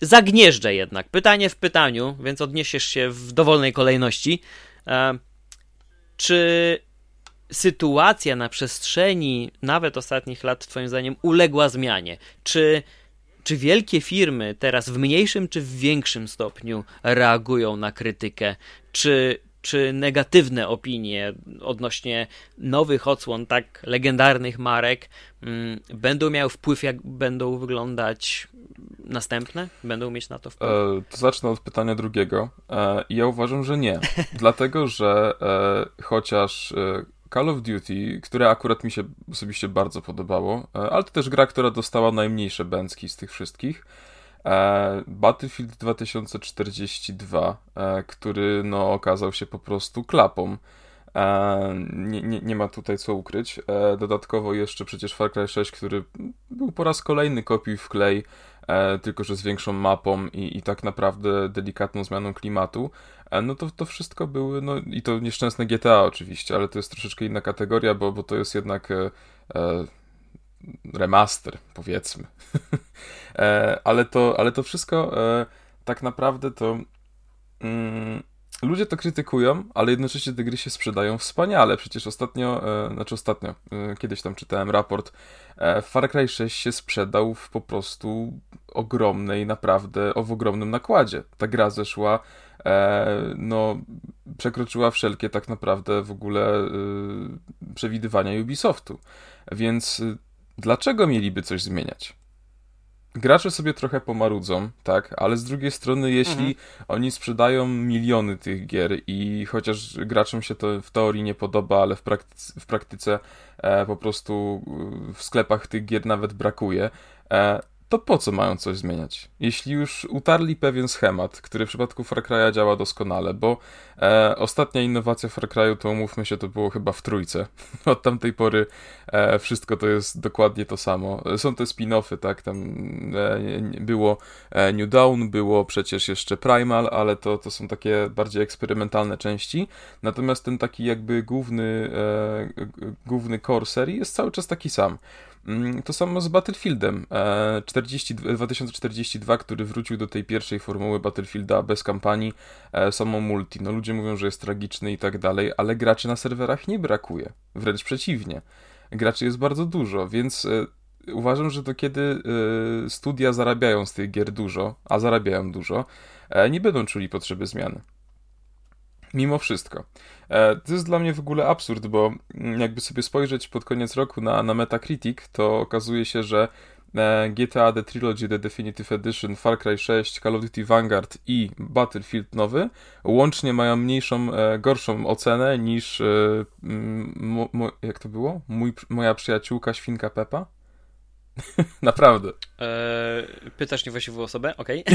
Speaker 1: zagnieżdżę jednak. Pytanie w pytaniu, więc odniesiesz się w dowolnej kolejności. E, czy sytuacja na przestrzeni nawet ostatnich lat, Twoim zdaniem, uległa zmianie? Czy, czy wielkie firmy teraz w mniejszym czy w większym stopniu reagują na krytykę? Czy, czy negatywne opinie odnośnie nowych odsłon tak legendarnych marek mm, będą miały wpływ, jak będą wyglądać następne? Będą mieć na to wpływ?
Speaker 2: E, to zacznę od pytania drugiego. E, ja uważam, że nie. Dlatego, że e, chociaż e, Call of Duty, które akurat mi się osobiście bardzo podobało, e, ale to też gra, która dostała najmniejsze bęcki z tych wszystkich. E, Battlefield 2042, który no, okazał się po prostu klapą. Nie, nie, nie, ma tutaj co ukryć. Dodatkowo jeszcze przecież Far Cry 6, który był po raz kolejny kopiuj w klej e, tylko że z większą mapą i, i tak naprawdę delikatną zmianą klimatu, e, no to to wszystko były, no i to nieszczęsne GTA oczywiście, ale to jest troszeczkę inna kategoria, bo, bo to jest jednak e, e remaster, powiedzmy. E, ale, to, ale to wszystko e, tak naprawdę to... Mm, ludzie to krytykują, ale jednocześnie te gry się sprzedają wspaniale. Przecież ostatnio, e, znaczy ostatnio, e, kiedyś tam czytałem raport, e, Far Cry 6 się sprzedał w po prostu ogromnej, naprawdę, o w ogromnym nakładzie. Ta gra zeszła, no, przekroczyła wszelkie tak naprawdę w ogóle przewidywania Ubisoftu. Więc dlaczego mieliby coś zmieniać? Gracze sobie trochę pomarudzą, tak, ale z drugiej strony, jeśli mhm. oni sprzedają miliony tych gier i chociaż graczom się to w teorii nie podoba, ale w praktyce, w praktyce e, po prostu w sklepach tych gier nawet brakuje, e, to po co mają coś zmieniać? Jeśli już utarli pewien schemat, który w przypadku Far Cry'a działa doskonale, bo e, ostatnia innowacja Far Cry'u, to umówmy się, to było chyba w trójce. Od tamtej pory e, wszystko to jest dokładnie to samo. Są te spin-offy, tak, tam e, było e, New Dawn, było przecież jeszcze Primal, ale to, to są takie bardziej eksperymentalne części. Natomiast ten taki jakby główny, e, główny core serii jest cały czas taki sam. Mm, to samo z Battlefieldem 40, e, 2042, który wrócił do tej pierwszej formuły Battlefielda bez kampanii, e, samo multi. No ludzie mówią, że jest tragiczny i tak dalej, ale graczy na serwerach nie brakuje. Wręcz przeciwnie. Graczy jest bardzo dużo, więc e, uważam, że to kiedy studia zarabiają z tych gier dużo, a zarabiają dużo, nie będą czuli potrzeby zmiany. Mimo wszystko. E, to jest dla mnie w ogóle absurd, bo mm, jakby sobie spojrzeć pod koniec roku na, na Metacritic, to okazuje się, że e, GTA The Trilogy The Definitive Edition, Far Cry 6, Call of Duty Vanguard i Battlefield nowy łącznie mają mniejszą, e, gorszą ocenę niż jak to było? Mój, moja przyjaciółka Świnka Pepa? Naprawdę.
Speaker 1: Eee, pytasz niewłaściwą osobę? Okej.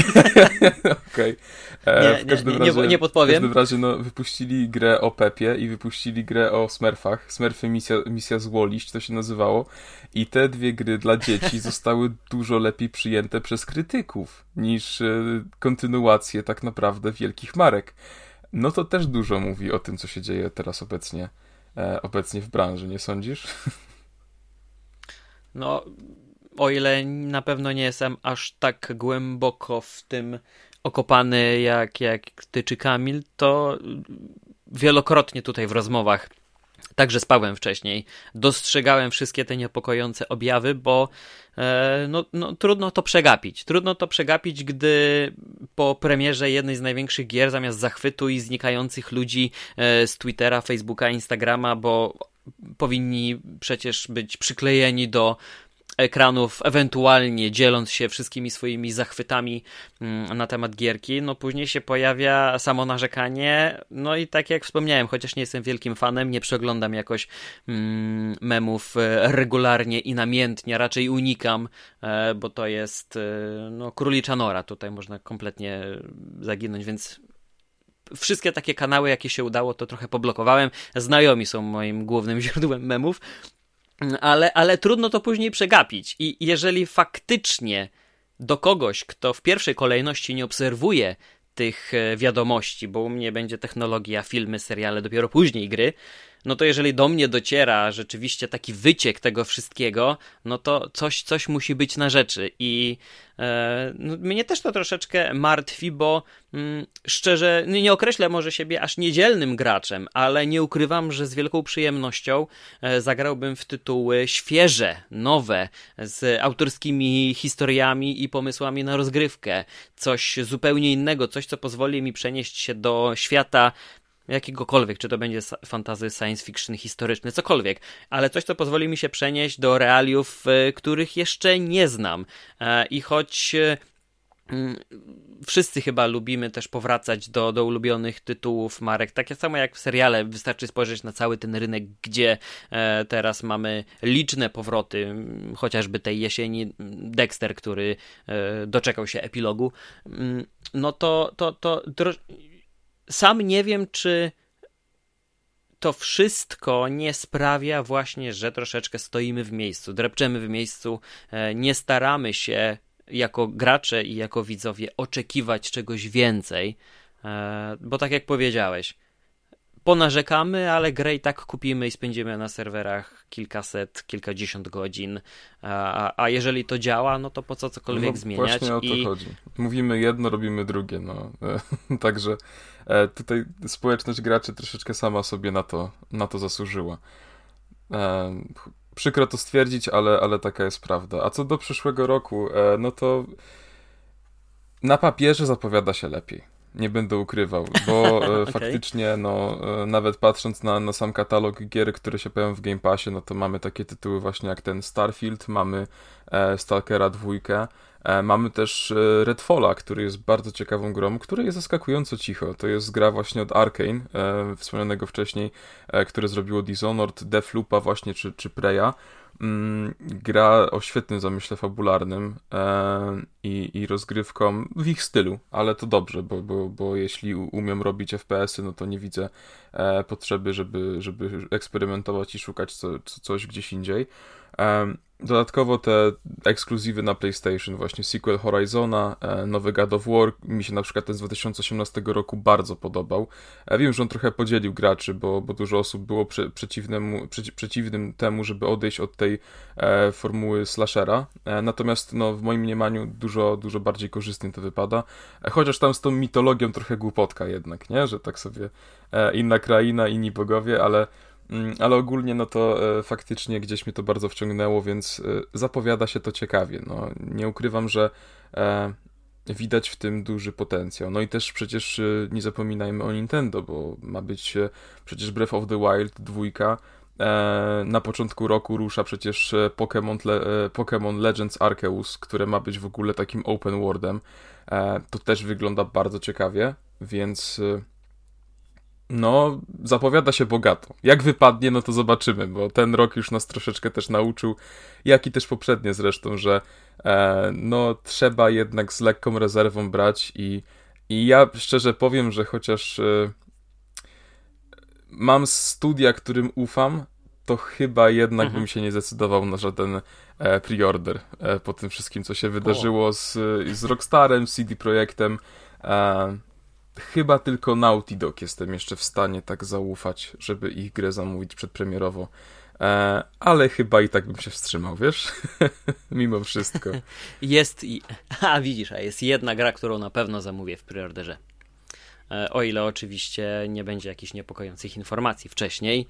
Speaker 2: Okay. okay. E,
Speaker 1: w każdym nie, razie, nie, nie podpowiem.
Speaker 2: W każdym razie no, wypuścili grę o Pepie i wypuścili grę o Smurfach. Smurfy misja, misja Złoliść to się nazywało. I te dwie gry dla dzieci zostały dużo lepiej przyjęte przez krytyków niż e, kontynuacje tak naprawdę wielkich marek. No to też dużo mówi o tym, co się dzieje teraz obecnie, e, obecnie w branży, nie sądzisz?
Speaker 1: No, o ile na pewno nie jestem aż tak głęboko w tym okopany jak, jak ty czy Kamil, to wielokrotnie tutaj w rozmowach także spałem wcześniej, dostrzegałem wszystkie te niepokojące objawy, bo e, no, no, trudno to przegapić. Trudno to przegapić, gdy po premierze jednej z największych gier, zamiast zachwytu i znikających ludzi e, z Twittera, Facebooka, Instagrama, bo powinni przecież być przyklejeni do ekranów, ewentualnie dzieląc się wszystkimi swoimi zachwytami mm, na temat gierki. No później się pojawia samo narzekanie, no i tak jak wspomniałem, chociaż nie jestem wielkim fanem, nie przeglądam jakoś mm, memów e, regularnie i namiętnie, raczej unikam, e, bo to jest e, no, królicza nora, tutaj można kompletnie zaginąć, więc wszystkie takie kanały, jakie się udało, to trochę poblokowałem. Znajomi są moim głównym źródłem memów, ale, ale trudno to później przegapić. I jeżeli faktycznie do kogoś, kto w pierwszej kolejności nie obserwuje tych e, wiadomości, bo u mnie będzie technologia, filmy, seriale, dopiero później gry, no to jeżeli do mnie dociera rzeczywiście taki wyciek tego wszystkiego, no to coś, coś musi być na rzeczy. I e, no, mnie też to troszeczkę martwi, bo mm, szczerze, nie określę może siebie aż niedzielnym graczem, ale nie ukrywam, że z wielką przyjemnością e, zagrałbym w tytuły świeże, nowe, z autorskimi historiami i pomysłami na rozgrywkę. Coś zupełnie innego, coś, co pozwoli mi przenieść się do świata jakiegokolwiek, czy to będzie fantazy, science fiction, historyczny, cokolwiek, ale coś, co pozwoli mi się przenieść do realiów, e, których jeszcze nie znam. E, I choć e, mm, wszyscy chyba lubimy też powracać do, do ulubionych tytułów marek, takie samo jak w seriale, wystarczy spojrzeć na cały ten rynek, gdzie teraz mamy liczne powroty, chociażby tej jesieni Dexter, który doczekał się epilogu, no to, to, to sam nie wiem, czy to wszystko nie sprawia właśnie, że troszeczkę stoimy w miejscu, drepczemy w miejscu, e, nie staramy się jako gracze i jako widzowie oczekiwać czegoś więcej, e, bo tak jak powiedziałeś, ponarzekamy, ale grę i tak kupimy i spędzimy na serwerach kilkaset, kilkadziesiąt godzin. A, a jeżeli to działa, no to po co cokolwiek
Speaker 2: no,
Speaker 1: zmieniać?
Speaker 2: Właśnie o to I... chodzi. Mówimy jedno, robimy drugie. No. Także tutaj społeczność graczy troszeczkę sama sobie na to, na to zasłużyła. E, przykro to stwierdzić, ale, ale taka jest prawda. A co do przyszłego roku, e, no to na papierze zapowiada się lepiej nie będę ukrywał, bo e, okay. faktycznie, no, e, nawet patrząc na, na sam katalog gier, które się pojawią w Game Passie, no to mamy takie tytuły właśnie jak ten Starfield, mamy e, Stalkera 2, e, mamy też e, Redfalla, który jest bardzo ciekawą grą, która jest zaskakująco cicho. To jest gra właśnie od Arkane, e, wspomnianego wcześniej, które zrobiło Dishonored, Deathloopa właśnie, czy, czy Preya. Mm, gra o świetnym zamyśle fabularnym e, i, i rozgrywką w ich stylu, ale to dobrze, bo, bo, bo jeśli umiem robić FPS-y, no to nie widzę e, potrzeby, żeby, żeby eksperymentować i szukać co, co, coś gdzieś indziej. Dodatkowo te ekskluzywy na PlayStation, właśnie sequel Horizona, e, nowy God of War, mi się na przykład ten z 2018 roku bardzo podobał. E, wiem, że on trochę podzielił graczy, bo, bo dużo osób było prze, przeciwnemu, przeci, przeciwnym temu, żeby odejść od tej e, formuły slashera. E, natomiast no, w moim mniemaniu dużo, dużo bardziej korzystnie to wypada. E, chociaż tam z tą mitologią trochę głupotka jednak, nie? Że tak sobie e, inna kraina, inni bogowie, ale ale ogólnie no to e, faktycznie gdzieś mnie to bardzo wciągnęło, więc e, zapowiada się to ciekawie. No, nie ukrywam, że e, widać w tym duży potencjał. No i też przecież nie zapominajmy o Nintendo, bo ma być przecież Breath of the Wild dwójka. Na początku roku rusza przecież Pokémon, Le Pokémon Legends Arceus, które ma być w ogóle takim open worldem. To też wygląda bardzo ciekawie, więc no, zapowiada się bogato. Jak wypadnie, no to zobaczymy, bo ten rok już nas troszeczkę też nauczył, jak i też poprzednie zresztą, że e, no, trzeba jednak z lekką rezerwą brać i, i ja szczerze powiem, że chociaż e, mam studia, którym ufam, to chyba jednak mhm. bym się nie zdecydował na żaden e, preorder e, po tym wszystkim, co się wydarzyło z, z Rockstarem, CD Projektem. E, chyba tylko Naughty Dog jestem jeszcze w stanie tak zaufać, żeby ich grę zamówić przedpremierowo. E, ale chyba i tak bym się wstrzymał, wiesz? Mimo wszystko.
Speaker 1: Jest i... A widzisz, a jest jedna gra, którą na pewno zamówię w preorderze. E, o ile oczywiście nie będzie jakichś niepokojących informacji wcześniej.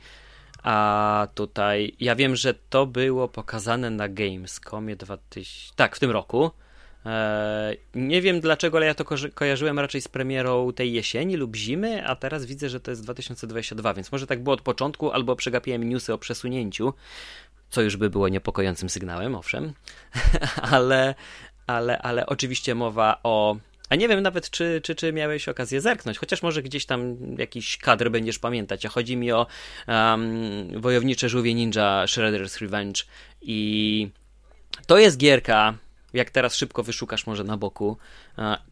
Speaker 1: a tutaj ja wiem, że to było pokazane na Gamescomie 2000, tak, w tym roku. E, nie wiem dlaczego, ale ja to ko kojarzyłem raczej z premierą tej jesieni lub zimy, a teraz widzę, że to jest 2022, więc może tak było od początku, albo przegapiłem newsy o przesunięciu, co już by było niepokojącym sygnałem, owszem, ale, ale, ale oczywiście mowa o a nie wiem nawet, czy, czy, czy miałeś okazję zerknąć, chociaż może gdzieś tam jakiś kadr będziesz pamiętać. A chodzi mi o um, wojownicze żółwie ninja Shredder's Revenge. I to jest gierka, jak teraz szybko wyszukasz może na boku,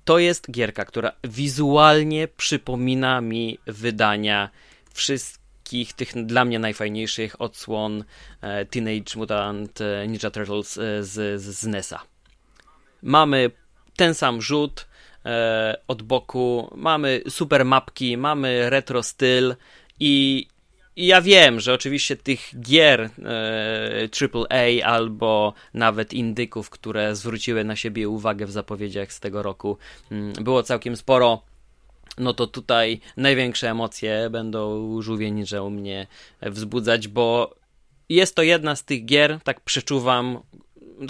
Speaker 1: to jest gierka, która wizualnie przypomina mi wydania wszystkich tych dla mnie najfajniejszych odsłon e, Teenage Mutant e, Ninja Turtles e, z, z NES-a. Mamy ten sam rzut, E, od boku, mamy super mapki, mamy retro styl i, i ja wiem, że oczywiście tych gier e, AAA albo nawet indyków, które zwróciły na siebie uwagę w zapowiedziach z tego roku, mm, było całkiem sporo. No to tutaj największe emocje będą żółwie u mnie wzbudzać, bo jest to jedna z tych gier, tak przeczuwam,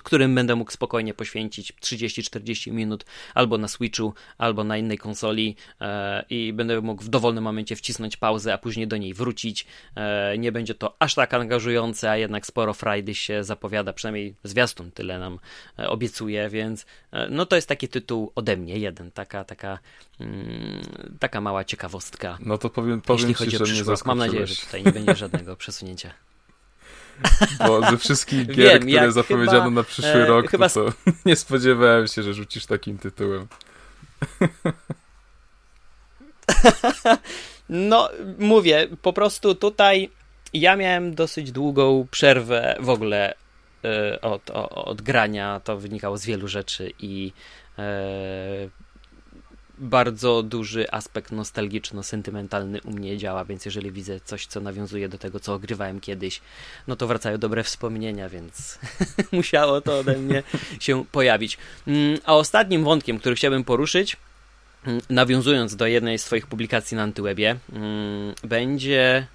Speaker 1: którym będę mógł spokojnie poświęcić 30-40 minut albo na Switchu, albo na innej konsoli e, i będę mógł w dowolnym momencie wcisnąć pauzę, a później do niej wrócić. E, nie będzie to aż tak angażujące, a jednak sporo frajdy się zapowiada, przynajmniej zwiastun tyle nam e, obiecuje, więc no to jest taki tytuł ode mnie, jeden, taka, taka, mm, taka mała ciekawostka.
Speaker 2: No to powiem, powiem jeśli chodzi ci, o przyszłość.
Speaker 1: Mam nadzieję, że tutaj nie będzie żadnego przesunięcia.
Speaker 2: Bo ze wszystkich gier, Wiem, które zapowiedziano chyba, na przyszły e, rok, chyba... to, to nie spodziewałem się, że rzucisz takim tytułem.
Speaker 1: No, mówię, po prostu tutaj ja miałem dosyć długą przerwę w ogóle y, od, od, od, grania. To wynikało z wielu rzeczy i y, bardzo duży aspekt nostalgiczno-sentymentalny u mnie działa, więc jeżeli widzę coś, co nawiązuje do tego, co ogrywałem kiedyś, no to wracają dobre wspomnienia, więc musiało to ode mnie się pojawić. Mm, a ostatnim wątkiem, który chciałbym poruszyć, mm, nawiązując do jednej z Twoich publikacji na Antywebie, mm, będzie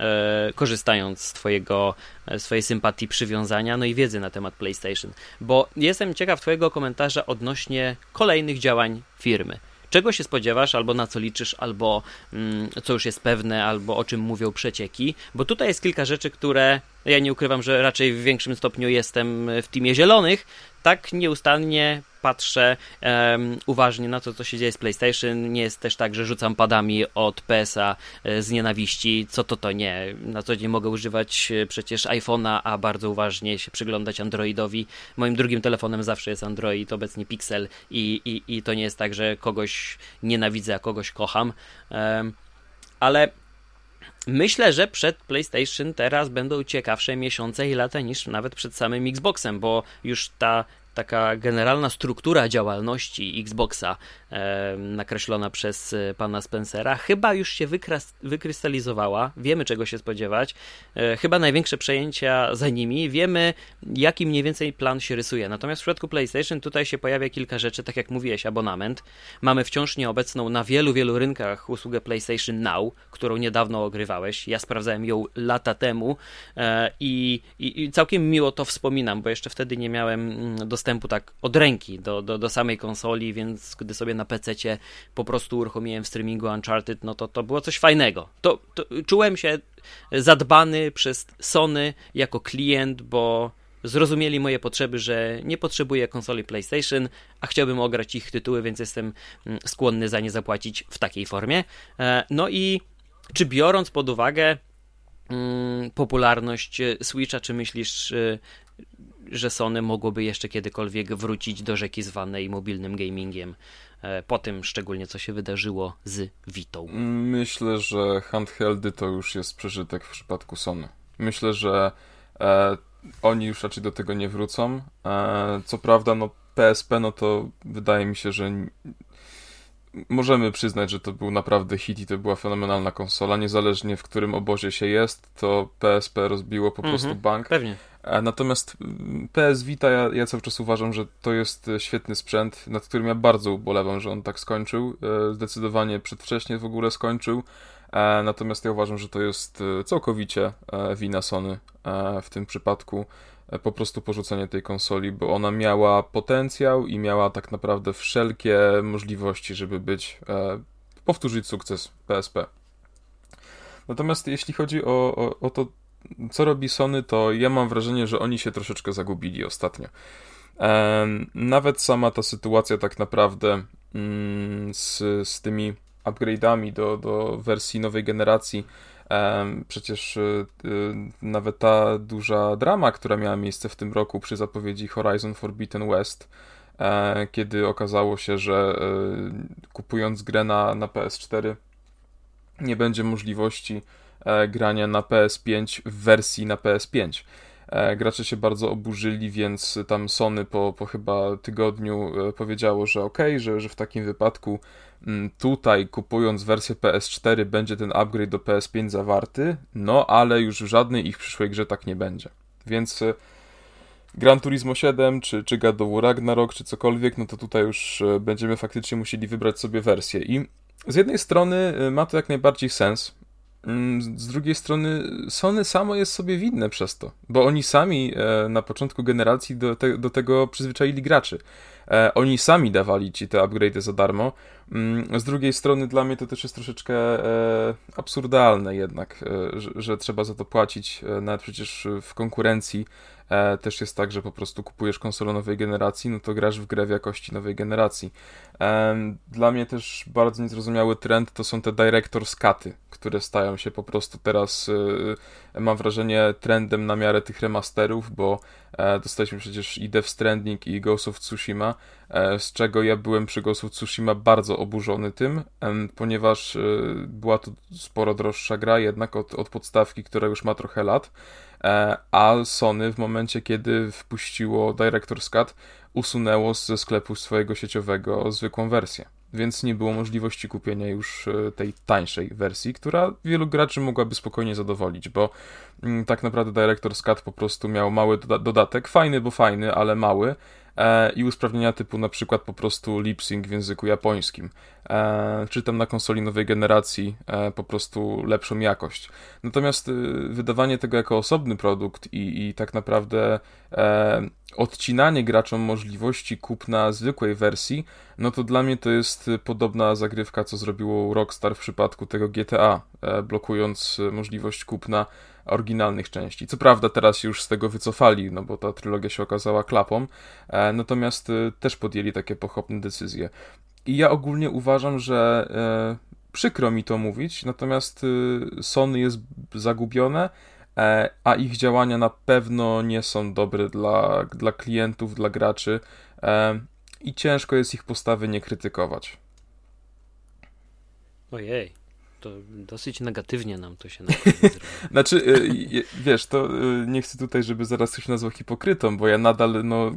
Speaker 1: e, korzystając z twojego, e, swojej sympatii, przywiązania, no i wiedzy na temat PlayStation, bo jestem ciekaw Twojego komentarza odnośnie kolejnych działań firmy czego się spodziewasz, albo na co liczysz, albo mm, co już jest pewne, albo o czym mówią przecieki, bo tutaj jest kilka rzeczy, które ja nie ukrywam, że raczej w większym stopniu jestem w teamie zielonych, tak nieustannie patrzę um, uważnie na to, co się dzieje z PlayStation. Nie jest też tak, że rzucam padami od PS-a e, z nienawiści. Co to to nie. Na co dzień mogę używać e, przecież iPhone'a, a bardzo uważnie się przyglądać Androidowi. Moim drugim telefonem zawsze jest Android, obecnie Pixel i, i, i to nie jest tak, że kogoś nienawidzę, a kogoś kocham. Um, ale Myślę, że przed PlayStation teraz będą ciekawsze miesiące i lata niż nawet przed samym Xboxem, bo już ta taka generalna struktura działalności Xboxa nakreślona przez e, pana Spencera chyba już się wykrystalizowała. Wiemy czego się spodziewać. E, chyba największe przejęcia za nimi. Wiemy jaki mniej więcej plan się rysuje. Natomiast w przypadku PlayStation tutaj się pojawia kilka rzeczy, tak jak mówiłeś, abonament. Mamy wciąż nieobecną na wielu, wielu rynkach usługę PlayStation Now, którą niedawno ogrywałeś. Ja sprawdzałem ją lata temu e, i, i, i całkiem miło to wspominam, bo jeszcze wtedy nie miałem mm, dostępu tak od ręki do, do, do samej konsoli, więc gdy sobie na PC po prostu uruchomiłem w streamingu Uncharted, no to to było coś fajnego. To, to czułem się zadbany przez Sony jako klient, bo zrozumieli moje potrzeby, że nie potrzebuję konsoli PlayStation, a chciałbym ograć ich tytuły, więc jestem mm, skłonny za nie zapłacić w takiej formie. E, no i czy biorąc pod uwagę mm, popularność Switcha, czy myślisz, e, że Sony mogłoby jeszcze kiedykolwiek wrócić do rzeki zwanej mobilnym gamingiem, e, po tym szczególnie co się wydarzyło z Vitą.
Speaker 2: Myślę, że handheldy to już jest przeżytek w przypadku Sony. Myślę, że e, oni już raczej do tego nie wrócą. E, co prawda, no PSP, no to wydaje mi się, że możemy przyznać, że to był naprawdę hit i to była fenomenalna konsola. Niezależnie w którym obozie się jest, to PSP rozbiło po prostu mhm, bank.
Speaker 1: Pewnie.
Speaker 2: Natomiast mm, PS Vita, ja, ja cały czas uważam, że to jest e, świetny sprzęt, nad którym ja bardzo ubolewam, że on tak skończył. E, zdecydowanie przedwcześnie w ogóle skończył. E, natomiast ja uważam, że to jest całkowicie wina Sony w tym przypadku. Po prostu porzucenie tej konsoli, bo ona miała potencjał i miała tak naprawdę wszelkie możliwości, żeby być, powtórzyć sukces PSP. Natomiast jeśli chodzi o, o, o to, co robi Sony, to ja mam wrażenie, że oni się troszeczkę zagubili ostatnio. Nawet sama ta sytuacja tak naprawdę mm, z, z tymi upgrade'ami do, do wersji nowej generacji. Przecież y, y, nawet ta duża drama, która miała miejsce w tym roku przy zapowiedzi Horizon Forbidden West, e, kiedy okazało się, że y, kupując grę na, na PS4 nie będzie możliwości e, grania na PS5 w wersji na PS5. E, gracze się bardzo oburzyli, więc tam Sony po, po chyba tygodniu powiedziało, że ok, że, że w takim wypadku Mm, tutaj kupując wersję PS4 będzie ten upgrade do PS5 zawarty, no ale już w żadnej ich przyszłej grze tak nie będzie. Więc e, Gran Turismo 7, czy, czy God of War Ragnarok, czy cokolwiek, no to tutaj już e, będziemy faktycznie musieli wybrać sobie wersję. I z jednej strony e, ma to jak najbardziej sens, z drugiej strony Sony samo jest sobie winne przez to, bo oni sami na początku generacji do, te, do tego przyzwyczaili graczy. Oni sami dawali ci te upgrade za darmo, Mm, z drugiej strony dla mnie to też jest troszeczkę e, absurdalne jednak, e, że, trzeba za to płacić, e, nawet przecież w konkurencji e, też jest tak, że po prostu kupujesz konsolę nowej generacji, no to grasz w grę w jakości nowej generacji. E, dla mnie też bardzo niezrozumiały trend to są te director's cuty, które stają się po prostu teraz, e, mam wrażenie, trendem na miarę tych remasterów, bo dostaliśmy przecież i Death Stranding i Ghost of Tsushima, z czego ja byłem przy Ghost of Tsushima bardzo oburzony tym, ponieważ e, była to sporo droższa gra jednak od, od podstawki, która już ma trochę lat, e, a Sony w momencie, kiedy wpuściło Director's Cut, usunęło ze sklepu swojego sieciowego zwykłą wersję. Więc nie było możliwości kupienia już e, tej tańszej wersji, która wielu graczy mogłaby spokojnie zadowolić, bo mm, tak naprawdę Director's Cut po prostu miał mały dodatek, fajny, bo fajny, ale mały, i usprawnienia typu na przykład po prostu lip sync w języku japońskim, e, czy tam na konsoli nowej generacji e, po prostu lepszą jakość. Natomiast wydawanie tego jako osobny produkt i, i tak naprawdę odcinanie graczom możliwości kupna zwykłej wersji, no to dla mnie to jest podobna zagrywka, co zrobiło Rockstar w przypadku tego GTA, blokując możliwość kupna oryginalnych części. Co prawda teraz już z tego wycofali, no bo ta trylogia się okazała klapą, e, natomiast e, też podjęli takie pochopne decyzje. I ja ogólnie uważam, że e, przykro mi to mówić, natomiast Sony jest zagubione, a ich działania na pewno nie są dobre dla, dla klientów, dla graczy i ciężko jest ich postawy nie krytykować.
Speaker 1: Ojej to dosyć negatywnie nam to się
Speaker 2: Znaczy, y, wiesz, to y, nie chcę tutaj, żeby zaraz ktoś nazwał hipokrytą, bo ja nadal, no,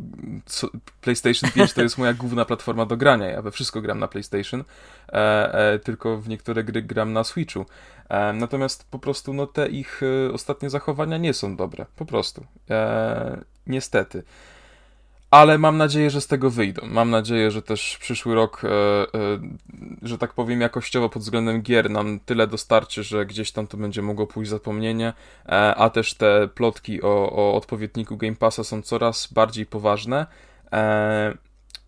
Speaker 2: PlayStation 5 to jest moja główna platforma do grania. Ja we wszystko gram na PlayStation, e, e, tylko w niektóre gry gram na Switchu. E, natomiast po prostu, no, te ich ostatnie zachowania nie są dobre. Po prostu. Niestety ale mam nadzieję, że z tego wyjdą. Mam nadzieję, że też przyszły rok, e, e, że tak powiem, jakościowo pod względem gier nam tyle dostarczy, że gdzieś tam to będzie mogło pójść zapomnienie, e, a też te plotki o, o odpowiedniku Game Passa są coraz bardziej poważne. E,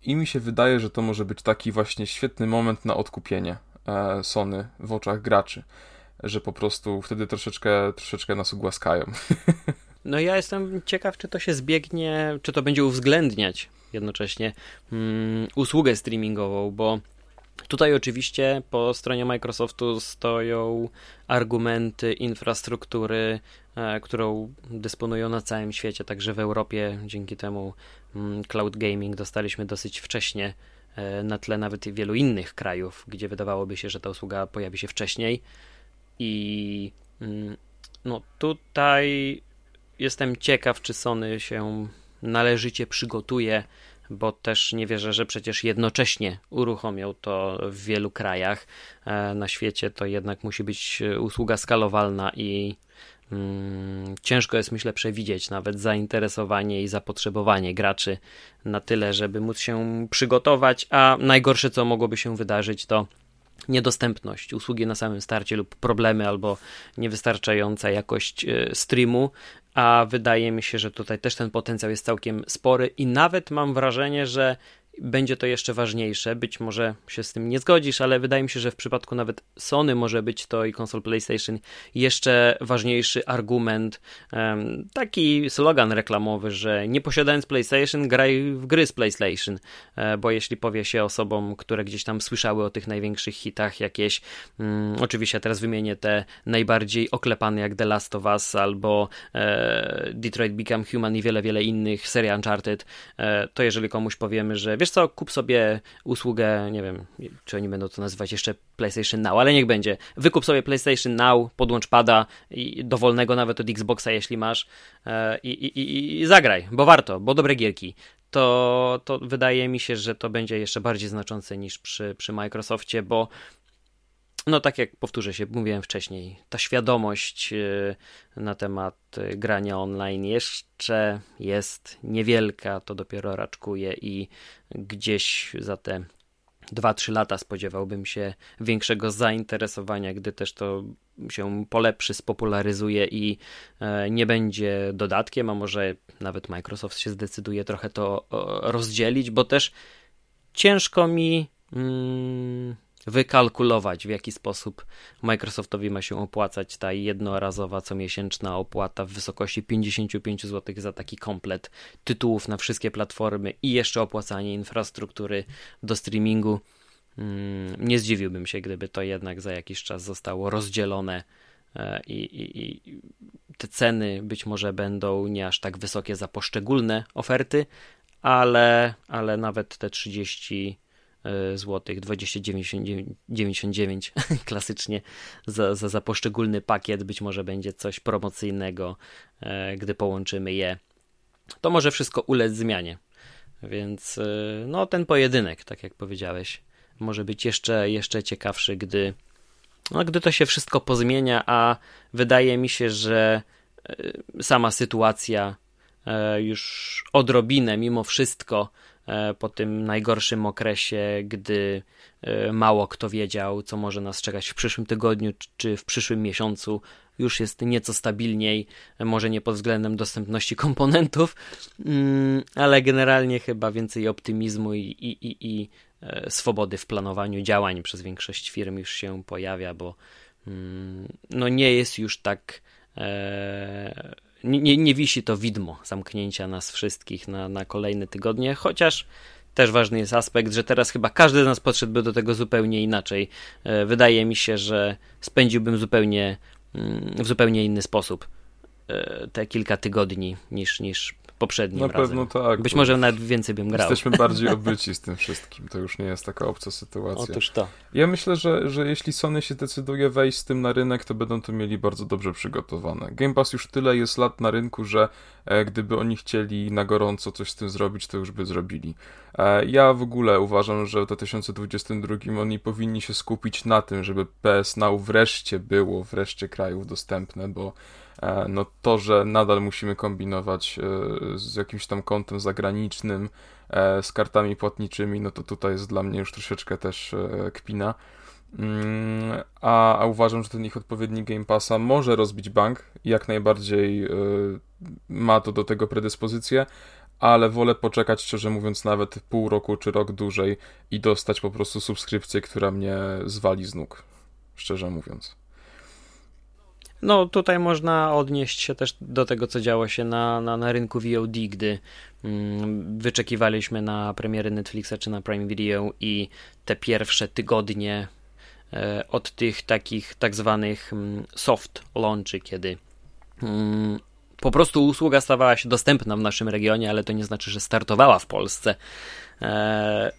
Speaker 2: I mi się wydaje, że to może być taki właśnie świetny moment na odkupienie e, Sony w oczach graczy, że po prostu wtedy troszeczkę, troszeczkę nas ugłaskają.
Speaker 1: No ja jestem ciekaw, czy to się zbiegnie, czy to będzie uwzględniać jednocześnie mm, usługę streamingową, bo Tutaj oczywiście po stronie Microsoftu stoją argumenty infrastruktury, e, którą dysponują na całym świecie, także w Europie dzięki temu mm, cloud gaming dostaliśmy dosyć wcześnie e, na tle nawet wielu innych krajów, gdzie wydawałoby się, że ta usługa pojawi się wcześniej. I mm, no tutaj jestem ciekaw, czy Sony się należycie przygotuje, bo też nie wierzę, że przecież jednocześnie uruchomią to w wielu krajach e, na świecie. To jednak musi być usługa skalowalna i mm, ciężko jest, myślę, przewidzieć nawet zainteresowanie i zapotrzebowanie graczy na tyle, żeby móc się przygotować. A najgorsze, co mogłoby się wydarzyć, to niedostępność usługi na samym starcie lub problemy albo niewystarczająca jakość e, streamu, a wydaje mi się, że tutaj też ten potencjał jest całkiem spory i nawet mam wrażenie, że będzie to jeszcze ważniejsze. Być może się z tym nie zgodzisz, ale wydaje mi się, że w przypadku nawet Sony może być to i konsol PlayStation jeszcze ważniejszy argument, taki slogan reklamowy, że nie posiadając PlayStation, graj w gry z PlayStation, e, bo jeśli powie się osobom, które gdzieś tam słyszały o tych największych hitach, jakieś, um, oczywiście teraz wymienię te najbardziej oklepane jak The Last of Us albo e, Detroit Become Human i wiele, wiele innych, seria Uncharted, e, to jeżeli komuś powiemy, że wiesz co, kup sobie usługę, nie wiem, czy oni będą to nazywać jeszcze PlayStation Now, ale niech będzie. Wykup sobie PlayStation Now, podłącz pada i dowolnego nawet od Xboxa, jeśli masz e, i, i, i zagraj, bo warto, bo dobre gierki. To, to wydaje mi się, że to będzie jeszcze bardziej znaczące niż przy, przy Microsoftie, bo no tak jak powtórzę się, mówiłem wcześniej, ta świadomość y, na temat y, grania online jeszcze jest niewielka, to dopiero raczkuje i gdzieś za te 2-3 lata spodziewałbym się większego zainteresowania, gdy też to się polepszy, spopularyzuje i e, nie będzie dodatkiem, a może nawet Microsoft się zdecyduje trochę to rozdzielić, bo też ciężko mi. Mm, wykalkulować, w jaki sposób Microsoftowi ma się opłacać ta jednorazowa, comiesięczna opłata w wysokości 55 zł za taki komplet tytułów na wszystkie platformy i jeszcze opłacanie infrastruktury do streamingu. Mm, nie zdziwiłbym się, gdyby to jednak za jakiś czas zostało rozdzielone e, i, i, i te ceny być może będą nie aż tak wysokie za poszczególne oferty, ale, ale nawet te 30 E, złotych, 20,99 klasycznie za, za, za poszczególny pakiet. Być może będzie coś promocyjnego, e, gdy połączymy je. To może wszystko ulec zmianie. Więc e, no ten pojedynek, tak jak powiedziałeś, może być jeszcze, jeszcze ciekawszy, gdy, no, gdy to się wszystko pozmienia, a wydaje mi się, że sama sytuacja już odrobinę mimo wszystko po tym najgorszym okresie, gdy e, mało kto wiedział, co może nas czekać w przyszłym tygodniu czy w przyszłym miesiącu. Już jest nieco stabilniej, może nie pod względem dostępności komponentów, mm, ale generalnie chyba więcej optymizmu i, i, i, i e, swobody w planowaniu działań przez większość firm już się pojawia, bo mm, no nie jest już tak nie, nie, wisi to widmo zamknięcia nas wszystkich na, na kolejne tygodnie, chociaż też ważny jest aspekt, że teraz chyba każdy z nas podszedłby do tego zupełnie inaczej. E, wydaje mi się, że spędziłbym zupełnie mm, w zupełnie inny sposób e, te kilka tygodni niż, niż poprzednim
Speaker 2: Na
Speaker 1: razem.
Speaker 2: pewno tak.
Speaker 1: Być może nawet więcej bym grał.
Speaker 2: Jesteśmy bardziej obyci z tym wszystkim. To już nie jest taka obca sytuacja.
Speaker 1: Otóż to.
Speaker 2: Ja myślę, że, że jeśli Sony się decyduje wejść z tym na rynek, to będą to mieli bardzo dobrze przygotowane. Game Pass już tyle jest lat na rynku, że e, gdyby oni chcieli na gorąco coś z tym zrobić, to już by zrobili. E, ja w ogóle uważam, że w 2022 oni powinni się skupić na tym, żeby PS Now wreszcie było, wreszcie krajów dostępne, bo no to, że nadal musimy kombinować e, z jakimś tam kontem zagranicznym, e, z kartami płatniczymi, no to tutaj jest dla mnie już troszeczkę też kpina. Mm, a, a uważam, że ten ich odpowiedni Game Passa może rozbić bank, jak najbardziej ma to do tego predyspozycję, ale wolę poczekać, szczerze mówiąc, nawet pół roku czy rok dłużej i dostać po prostu subskrypcję, która mnie zwali z nóg, szczerze mówiąc.
Speaker 1: No tutaj można odnieść się też do tego, co działo się na, na, na rynku VOD, gdy mm, wyczekiwaliśmy na premiery Netflixa czy na Prime Video i te pierwsze tygodnie e, od tych takich tak zwanych mm, soft launchy, kiedy mm, po prostu usługa stawała się dostępna w naszym regionie, ale to nie znaczy, że startowała w Polsce. E,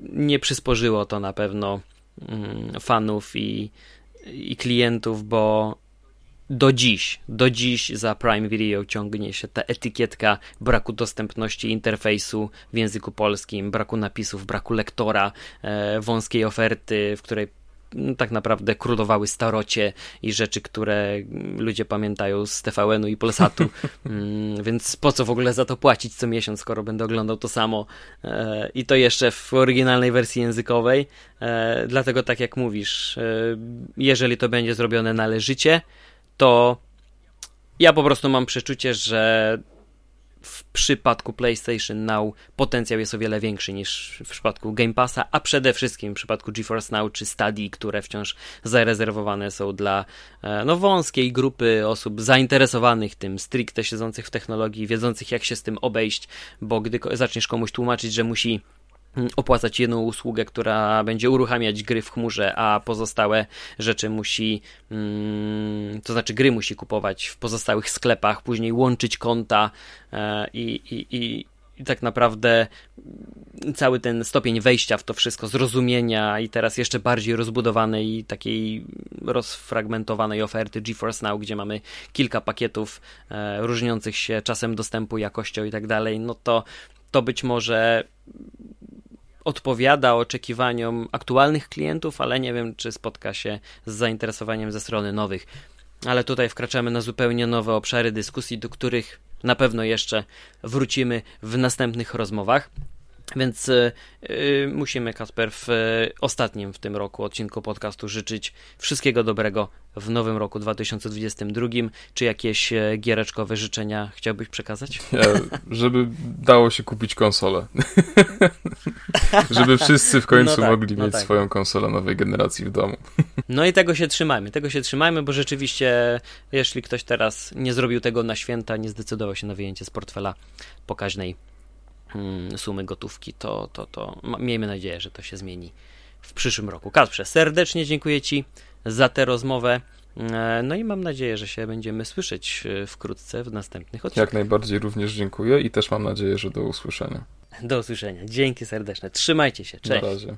Speaker 1: nie przysporzyło to na pewno mm, fanów i, i klientów, bo do dziś, do dziś za Prime Video ciągnie się ta etykietka braku dostępności interfejsu w języku polskim, braku napisów, braku lektora, e, wąskiej oferty, w której no, tak naprawdę królowały starocie i rzeczy, które ludzie pamiętają z TVN-u i Polsatu, mm, więc po co w ogóle za to płacić co miesiąc, skoro będę oglądał to samo? E, i to jeszcze w oryginalnej wersji językowej, e, dlatego tak jak mówisz, jeżeli to będzie zrobione należycie, to ja po prostu mam przeczucie, że w przypadku PlayStation Now potencjał jest o wiele większy niż w przypadku Game Passa, a przede wszystkim w przypadku GeForce Now czy Stadia, które wciąż zarezerwowane są dla e, no, wąskiej grupy osób zainteresowanych tym, stricte siedzących w technologii, wiedzących jak się z tym obejść, bo gdy zaczniesz komuś tłumaczyć, że musi opłacać jedną usługę, która będzie uruchamiać gry w chmurze, a pozostałe rzeczy musi, mm, to znaczy gry musi kupować w pozostałych sklepach, później łączyć konta e, i, i, i, tak naprawdę cały ten stopień wejścia w to wszystko, zrozumienia i teraz jeszcze bardziej rozbudowanej takiej rozfragmentowanej oferty GeForce Now, gdzie mamy kilka pakietów e, różniących się czasem dostępu, jakością i tak dalej, no to to być może odpowiada oczekiwaniom aktualnych klientów, ale nie wiem, czy spotka się z zainteresowaniem ze strony nowych. Ale tutaj wkraczamy na zupełnie nowe obszary dyskusji, do których na pewno jeszcze wrócimy w następnych rozmowach. Więc y, y, musimy, Kasper, w y, ostatnim w tym roku odcinku podcastu życzyć wszystkiego dobrego w nowym roku 2022. Czy jakieś e, giereczkowe życzenia chciałbyś przekazać?
Speaker 2: Ja, żeby dało się kupić konsolę. żeby wszyscy w końcu no tak, mogli no mieć tak. swoją konsolę nowej generacji w domu.
Speaker 1: no i tego się trzymajmy. Tego się trzymajmy, bo rzeczywiście, jeśli ktoś teraz nie zrobił tego na święta, nie zdecydował się na wyjęcie z portfela pokaźnej sumy gotówki, to, to, to miejmy nadzieję, że to się zmieni w przyszłym roku. Kasprze, serdecznie dziękuję Ci za tę rozmowę. E, no i mam nadzieję, że się będziemy słyszeć e, wkrótce w następnych odcinkach.
Speaker 2: Jak najbardziej również dziękuję i też mam nadzieję, że do usłyszenia.
Speaker 1: Do usłyszenia. Dzięki serdeczne. Trzymajcie się. Cześć.
Speaker 2: Na razie.